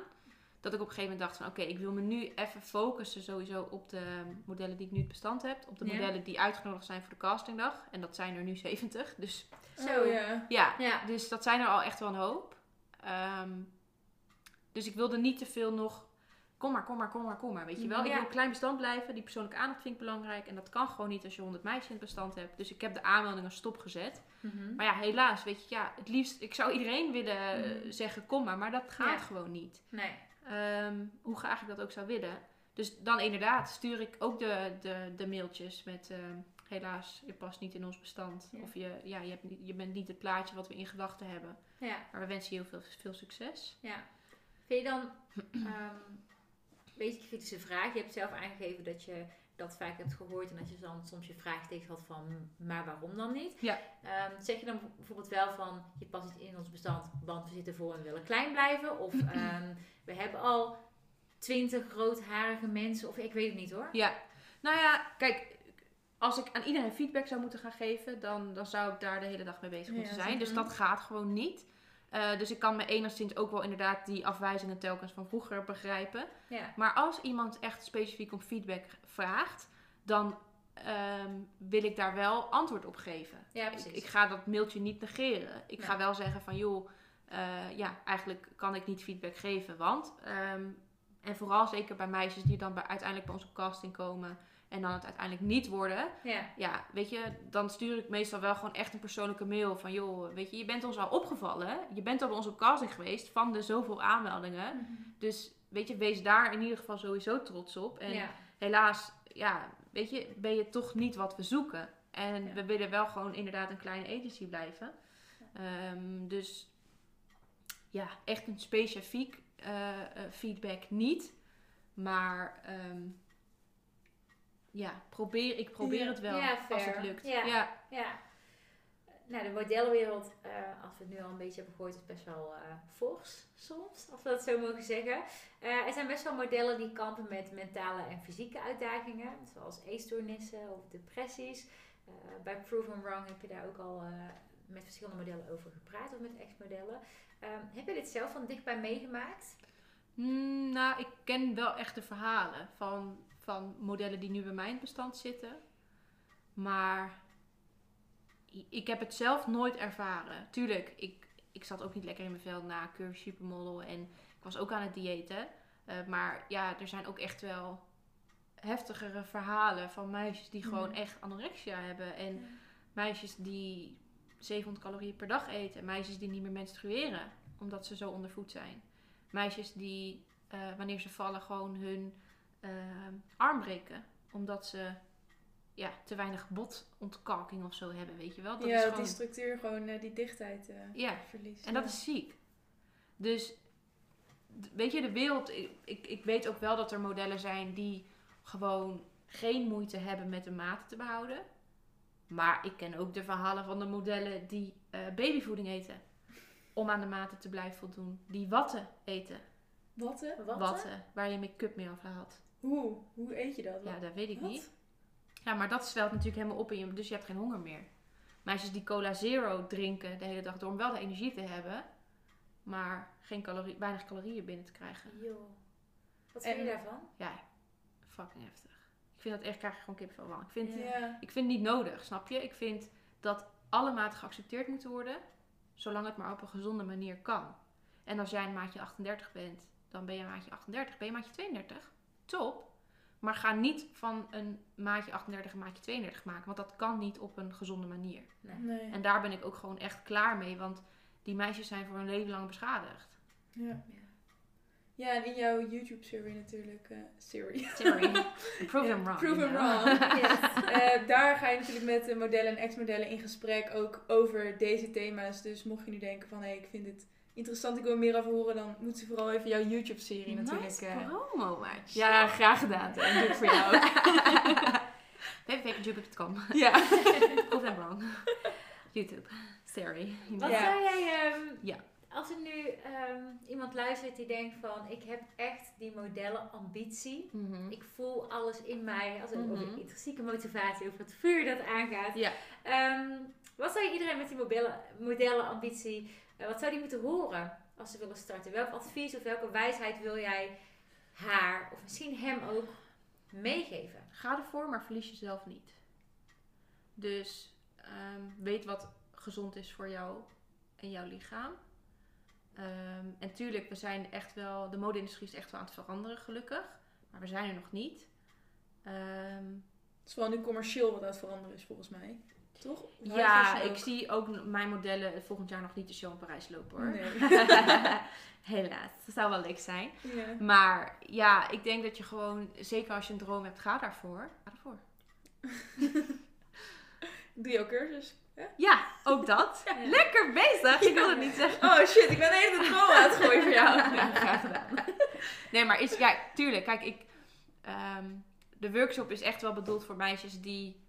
Dat ik op een gegeven moment dacht van oké, ik wil me nu even focussen sowieso op de modellen die ik nu het bestand heb. Op de modellen die uitgenodigd zijn voor de castingdag. En dat zijn er nu 70. Dus Zo. Oh, ja. ja, Ja. dus dat zijn er al echt wel een hoop. Ehm, dus ik wilde niet te veel nog. Kom maar, kom maar, kom maar, kom maar. Weet je wel? Ik wil een klein bestand blijven. Die persoonlijke aandacht vind ik belangrijk. En dat kan gewoon niet als je 100 meisjes in het bestand hebt. Dus ik heb de aanmeldingen stopgezet. Mhm. Maar ja, helaas, weet je, ja, het liefst. Ik zou iedereen willen eh, Mhm. zeggen: kom maar. Maar dat gaat Ja. gewoon niet. Nee. Ehm, hoe graag ik dat ook zou willen. Dus dan inderdaad stuur ik ook de, de, de mailtjes met ehm, helaas, je past niet in ons bestand. Ja. Of je, ja, je, hebt je bent niet het plaatje wat we in gedachten hebben. Ja. Maar we wensen je heel veel, veel succes. Ja. Vind je dan, ehm een beetje een kritische vraag. Je hebt zelf aangegeven dat je dat vaak hebt gehoord en dat je dan soms je vraagteken had van, maar waarom dan niet? Ja. Ehm, zeg je dan bijvoorbeeld wel van, je past niet in ons bestand, want we zitten vol en willen klein blijven? Of ehm, we hebben al twintig roodharige mensen, of ik weet het niet hoor. Ja, nou ja, kijk, als ik aan iedereen feedback zou moeten gaan geven, dan, dan zou ik daar de hele dag mee bezig Ja, moeten zijn. Dus dat gaat gewoon niet. Eh, dus ik kan me enigszins ook wel inderdaad die afwijzingen telkens van vroeger begrijpen. Ja. Maar als iemand echt specifiek om feedback vraagt, dan ehm, wil ik daar wel antwoord op geven. Ja, Ik, precies. ik ga dat mailtje niet negeren. Ik ga wel zeggen van joh, eh, ja, eigenlijk kan ik niet feedback geven. Want, ehm, en vooral zeker bij meisjes die dan bij, uiteindelijk bij onze casting komen en dan het uiteindelijk niet worden. Ja. Ja, weet je, dan stuur ik meestal wel gewoon echt een persoonlijke mail van joh, weet je, je bent ons al opgevallen. Je bent al bij onze casting geweest van de zoveel aanmeldingen. Dus weet je, wees daar in ieder geval sowieso trots op. En ja. helaas, ja, weet je, ben je toch niet wat we zoeken. En Ja. we willen wel gewoon inderdaad een kleine agency blijven. Ehm, dus ja, echt een specifiek eh, eh, feedback niet. Maar ehm, ja, probeer, ik probeer het wel Ja, als het lukt. Ja. ja. Ja. Nou, de modellenwereld, eh, als we het nu al een beetje hebben gehoord, is best wel eh fors soms, als we dat zo mogen zeggen. Eh, er zijn best wel modellen die kampen met mentale en fysieke uitdagingen, zoals eetstoornissen of depressies. Eh, bij Proven Wrong heb je daar ook al met verschillende modellen over gepraat, of met ex-modellen. Ehm, heb je dit zelf van dichtbij meegemaakt? Mm, nou, ik ken wel echt de verhalen van, van modellen die nu bij mij in het bestand zitten. Maar ik heb het zelf nooit ervaren. Tuurlijk, ik, ik zat ook niet lekker in mijn vel na Curve Supermodel. En ik was ook aan het diëten. Eh, maar ja, er zijn ook echt wel heftigere verhalen van meisjes die gewoon Mhm. echt anorexia hebben. En meisjes die 700 calorieën per dag eten. Meisjes die niet meer menstrueren omdat ze zo ondervoed zijn. Meisjes die eh, wanneer ze vallen gewoon hun eh, arm breken. Omdat ze ja, te weinig botontkalking of zo hebben, weet je wel. Dat ja, is dat gewoon... die structuur gewoon eh, die dichtheid eh, Ja, verliest. en dat is ziek. Dus, weet je, de wereld... Ik, ik, ik weet ook wel dat er modellen zijn die gewoon geen moeite hebben met de maten te behouden. Maar ik ken ook de verhalen van de modellen die eh, babyvoeding eten. Om aan de maten te blijven voldoen. Die watten eten. Watten? Wat? Watten, waar je make-up mee afhaalt. Hoe? Hoe eet je dat? Ja, dat weet ik Wat? niet. Ja, maar dat zwelt natuurlijk helemaal op in je, dus je hebt geen honger meer. Meisjes die cola zero drinken de hele dag door om wel de energie te hebben, maar geen calorie, weinig calorieën binnen te krijgen. Joh. Wat vind je daarvan? Ja, fucking heftig. Ik vind dat echt, krijg je gewoon kipvel van. Ik vind, ik vind het niet nodig, snap je? Ik vind dat alle maten geaccepteerd moeten worden, zolang het maar op een gezonde manier kan. En als jij een maatje 38 bent, dan ben je een maatje 38. Ben je een maatje 32? Top. Maar ga niet van een maatje 38 een maatje 32 maken, want dat kan niet op een gezonde manier. Nee. En daar ben ik ook gewoon echt klaar mee, want die meisjes zijn voor hun leven lang beschadigd. Ja. Ja, en in jouw YouTube-serie natuurlijk. eh serie. Sorry. Prove them wrong. Prove them wrong. Yes. Eh, daar ga je natuurlijk met de modellen en ex-modellen in gesprek ook over deze thema's. Dus mocht je nu denken van, hé, ik vind dit interessant, ik wil er meer over horen, dan moet ze vooral even jouw YouTube-serie natuurlijk... Nice eh, promo, maatje. ja, graag gedaan. En doe ik voor jou ook. www.youtube.com. ja. Prove them wrong. YouTube. Sorry. Wat Ja. zou jij, ehm, Ja. als er nu ehm, iemand luistert die denkt van, ik heb echt die modellenambitie. Mhm. Ik voel alles in mij, als het over Mhm. de intrinsieke motivatie, over het vuur dat aangaat. Ja. Ehm, wat zou je iedereen met die modellen, modellenambitie, wat zou die moeten horen als ze willen starten? Welk advies of welke wijsheid wil jij haar, of misschien hem ook, meegeven? Ga ervoor, maar verlies jezelf niet. Dus ehm, weet wat gezond is voor jou en jouw lichaam. Ehm, en tuurlijk, we zijn echt wel, de mode-industrie is echt wel aan het veranderen, gelukkig. Maar we zijn er nog niet. Ehm, Het is vooral nu commercieel wat aan het veranderen is, volgens mij. Toch? ja, ik zie ook mijn modellen volgend jaar nog niet de show in Parijs lopen hoor. Nee. Helaas, dat zou wel leuk zijn. Ja. Maar ja, ik denk dat je gewoon, zeker als je een droom hebt, ga daarvoor. Ga ervoor. Doe jouw cursus. Ja, ook dat. Lekker bezig. Ik wil het niet zeggen. Oh shit, ik ben de hele tijd droom aan het gooien voor jou. Ja, graag gedaan. Nee, maar is, ja, tuurlijk. Kijk, ik, ehm, de workshop is echt wel bedoeld voor meisjes die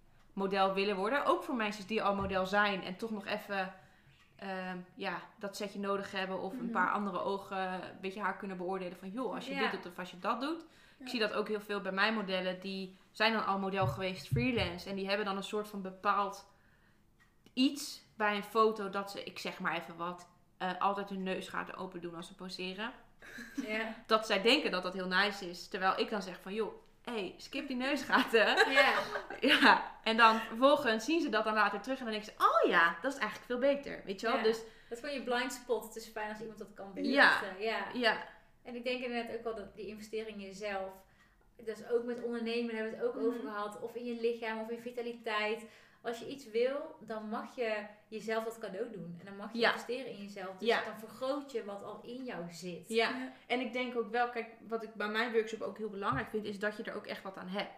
model willen worden. Ook voor meisjes die al model zijn en toch nog even ehm, ja, dat setje nodig hebben. Of een Mhm. paar andere ogen een beetje haar kunnen beoordelen van... joh, als je Ja. dit doet of als je dat doet. Ja. Ik zie dat ook heel veel bij mijn modellen. Die zijn dan al model geweest freelance. En die hebben dan een soort van bepaald iets bij een foto dat ze, ik zeg maar even wat... eh, altijd hun neusgaten open doen als ze poseren Ja. dat zij denken dat dat heel nice is. Terwijl ik dan zeg van, joh, hey, skip die neusgaten. ja. ja, en dan vervolgens zien ze dat dan later terug en dan denken ze, oh ja, dat is eigenlijk veel beter. Weet je wel? Ja. Dus Dat is gewoon je blind spot. Het is fijn als iemand dat kan belichten. Ja. ja, En ik denk inderdaad ook wel dat die investering in jezelf. Dus ook met ondernemen hebben we het ook Mhm. over gehad. Of in je lichaam of in vitaliteit. Als je iets wil, dan mag je jezelf dat cadeau doen. En dan mag je Ja. investeren in jezelf. Dus Ja. dan vergroot je wat al in jou zit. ja. Ja. En ik denk ook wel, kijk, wat ik bij mijn workshop ook heel belangrijk vind, is dat je er ook echt wat aan hebt.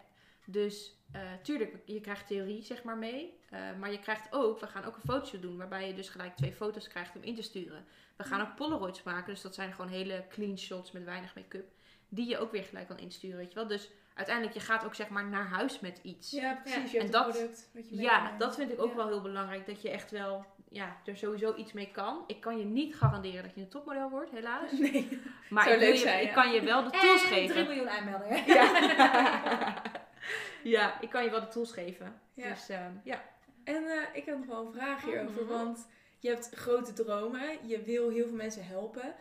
Dus eh, tuurlijk, je krijgt theorie zeg maar mee. eh, maar je krijgt ook, we gaan ook een fotoshoot doen, waarbij je dus gelijk twee foto's krijgt om in te sturen. We gaan ook Polaroids maken, dus dat zijn gewoon hele clean shots met weinig make-up. Die je ook weer gelijk kan insturen, weet je wel. Dus uiteindelijk, je gaat ook zeg maar naar huis met iets. Ja, precies. Ja. Je hebt En een dat- product wat je Ja, dat vind ik ook Ja. wel heel belangrijk. Dat je echt wel, ja, er sowieso iets mee kan. Ik kan je niet garanderen dat je een topmodel wordt, helaas. Nee. Maar Zou ik, wil leuk je, zijn, ik ja. kan je wel de En tools 3 geven. miljoen aanmeldingen. Ja. ja, ik kan je wel de tools geven. Ja. Dus ehm, ja. En eh, ik heb nog wel een vraag hierover, Mhm. want je hebt grote dromen, je wil heel veel mensen helpen.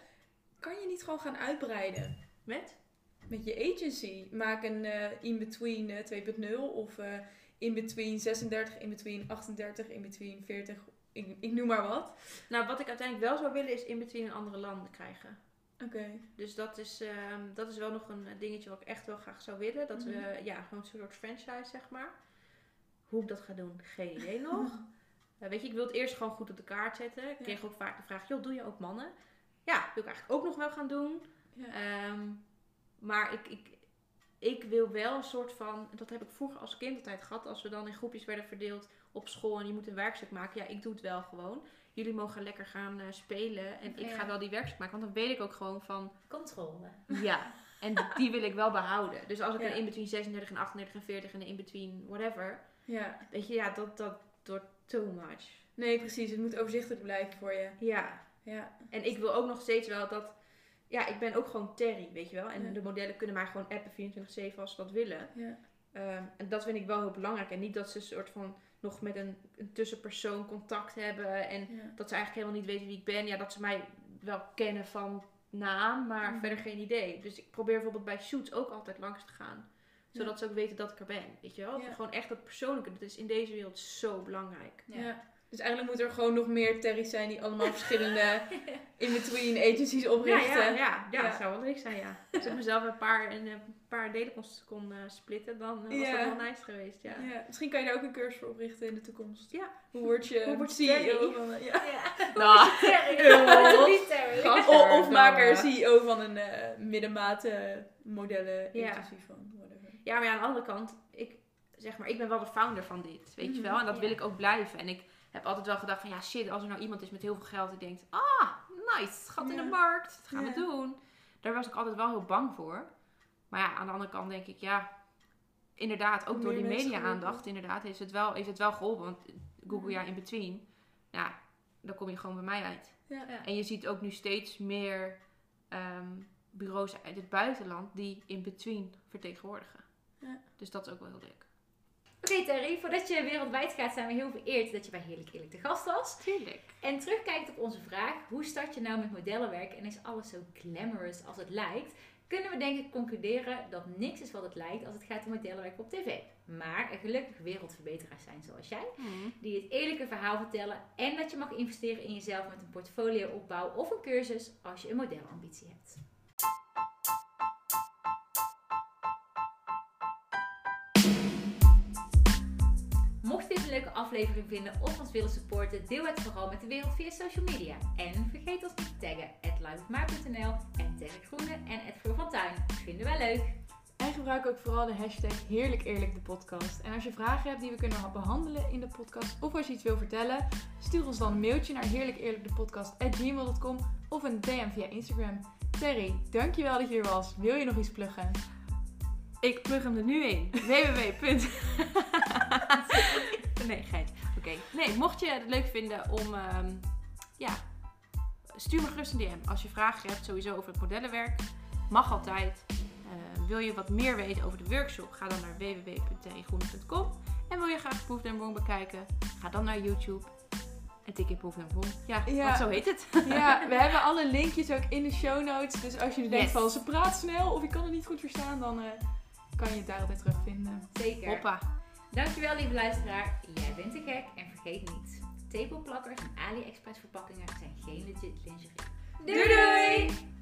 Kan je niet gewoon gaan uitbreiden Met? Met je agency? Maak een eh, in-between eh, 2.0 of eh, in-between 36, in-between 38, in-between 40, ik, ik noem maar wat. Nou, wat ik uiteindelijk wel zou willen is in between in andere landen krijgen. Oké. Dus dat is, ehm, dat is wel nog een eh, dingetje wat ik echt wel graag zou willen. Dat we, ja, gewoon een soort franchise, zeg maar. Hoe ik dat ga doen, geen idee nog. Eh, weet je, ik wil het eerst gewoon goed op de kaart zetten. Ik Ja. kreeg ook vaak de vraag, joh, doe je ook mannen? Ja, wil ik eigenlijk ook nog wel gaan doen. Ja. Ehm, maar ik, ik, ik wil wel een soort van, dat heb ik vroeger als kind altijd gehad, als we dan in groepjes werden verdeeld op school en je moet een werkstuk maken. Ja, ik doe het wel gewoon. Jullie mogen lekker gaan eh, spelen en ik ga wel die werkstuk maken. Want dan weet ik ook gewoon van, Controle. ja, en die wil ik wel behouden. Dus als ik Ja. een in-between 36 en 38 en 40 en een in-between whatever, ja. weet je, ja, dat, dat wordt too much. Nee, precies. Het moet overzichtelijk blijven voor je. Ja, Ja. En ik wil ook nog steeds wel dat. Ja, ik ben ook gewoon Terry, weet je wel. En Ja. de modellen kunnen mij gewoon appen 24-7 als ze dat willen. Ja. Ehm, en dat vind ik wel heel belangrijk. En niet dat ze een soort van nog met een, een tussenpersoon contact hebben. En Ja. dat ze eigenlijk helemaal niet weten wie ik ben. Ja, dat ze mij wel kennen van naam, maar Mhm. verder geen idee. Dus ik probeer bijvoorbeeld bij shoots ook altijd langs te gaan. Zodat ze ook weten dat ik er ben, weet je wel. Gewoon echt dat persoonlijke. Dat is in deze wereld zo belangrijk. Ja. Dus eigenlijk moet er gewoon nog meer Terry's zijn die allemaal verschillende in-between agencies oprichten. Ja, ja, ja, ja, Ja. dat zou wel leuk zijn, ja. Als ik mezelf een paar, in een paar delen kon, kon eh, splitten, dan eh, was dat wel nice geweest, ja. Ja, Misschien kan je daar ook een cursus voor oprichten in de toekomst. Ja. Hoe word je, Hoe word je CEO van een... Ja. Nou, Terry. heel Niet Terry. Gast. O- of maak er. CEO van een eh middenmate modellen Ja. agency van. Whatever. Ja, maar aan de andere kant, ik, zeg maar, ik ben wel de founder van dit, weet je Mhm, wel. En dat wil ik ook blijven. En ik heb altijd wel gedacht van, ja shit, als er nou iemand is met heel veel geld die denkt, ah, nice, gat in Ja. de markt, dat gaan Ja. we doen. Daar was ik altijd wel heel bang voor. Maar ja, aan de andere kant denk ik, ja, inderdaad, ook Meer door die media-aandacht, inderdaad, heeft het, wel, heeft het wel geholpen. Want Google Ja. ja in between, ja, dan kom je gewoon bij mij uit. Ja. Ja. En je ziet ook nu steeds meer ehm, bureaus uit het buitenland die in between vertegenwoordigen. Ja. Dus dat is ook wel heel leuk. Oké Terry, voordat je wereldwijd gaat zijn we heel vereerd dat je bij Heerlijk Eerlijk te gast was. Tuurlijk. En terugkijkt op onze vraag, hoe start je nou met modellenwerk en is alles zo glamorous als het lijkt? Kunnen we denk ik concluderen dat niks is wat het lijkt als het gaat om modellenwerk op tv. Maar er gelukkig wereldverbeteraars zijn zoals jij, die het eerlijke verhaal vertellen en dat je mag investeren in jezelf met een portfolioopbouw of een cursus als je een modelambitie hebt. Aflevering vinden of ons willen supporten, deel het vooral met de wereld via social media. En vergeet ons niet te taggen at liveofmaar.nl en Terk Groene en at Floor van Tuin. Vinden wij leuk. En gebruik ook vooral de hashtag Heerlijk Eerlijk de podcast. En als je vragen hebt die we kunnen behandelen in de podcast of als je iets wil vertellen, stuur ons dan een mailtje naar heerlijkeerlijkdepodcast.gmail.com of een DM via Instagram. Terry, dankjewel dat je hier was. Wil je nog iets pluggen? Ik plug hem er nu in. www. nee, geit. Oké. Nee, mocht je het leuk vinden om... ehm, ja, stuur me gerust een DM. Als je vragen hebt sowieso over het modellenwerk. Mag altijd. Eh, wil je wat meer weten over de workshop? Ga dan naar www.terrygroene.com. En wil je graag Proof Wrong bekijken? Ga dan naar YouTube. En tik in Proof Wrong. Ja, Ja. want zo heet het. Ja, we hebben alle linkjes ook in de show notes. Dus als je denkt Yes. van ze praat snel of ik kan het niet goed verstaan, dan eh, kan je het daar altijd terugvinden. Zeker. Hoppa. Dankjewel lieve luisteraar. Jij bent te gek en vergeet niet. Tepelplakkers en AliExpress verpakkingen zijn geen legit lingerie. Doei doei!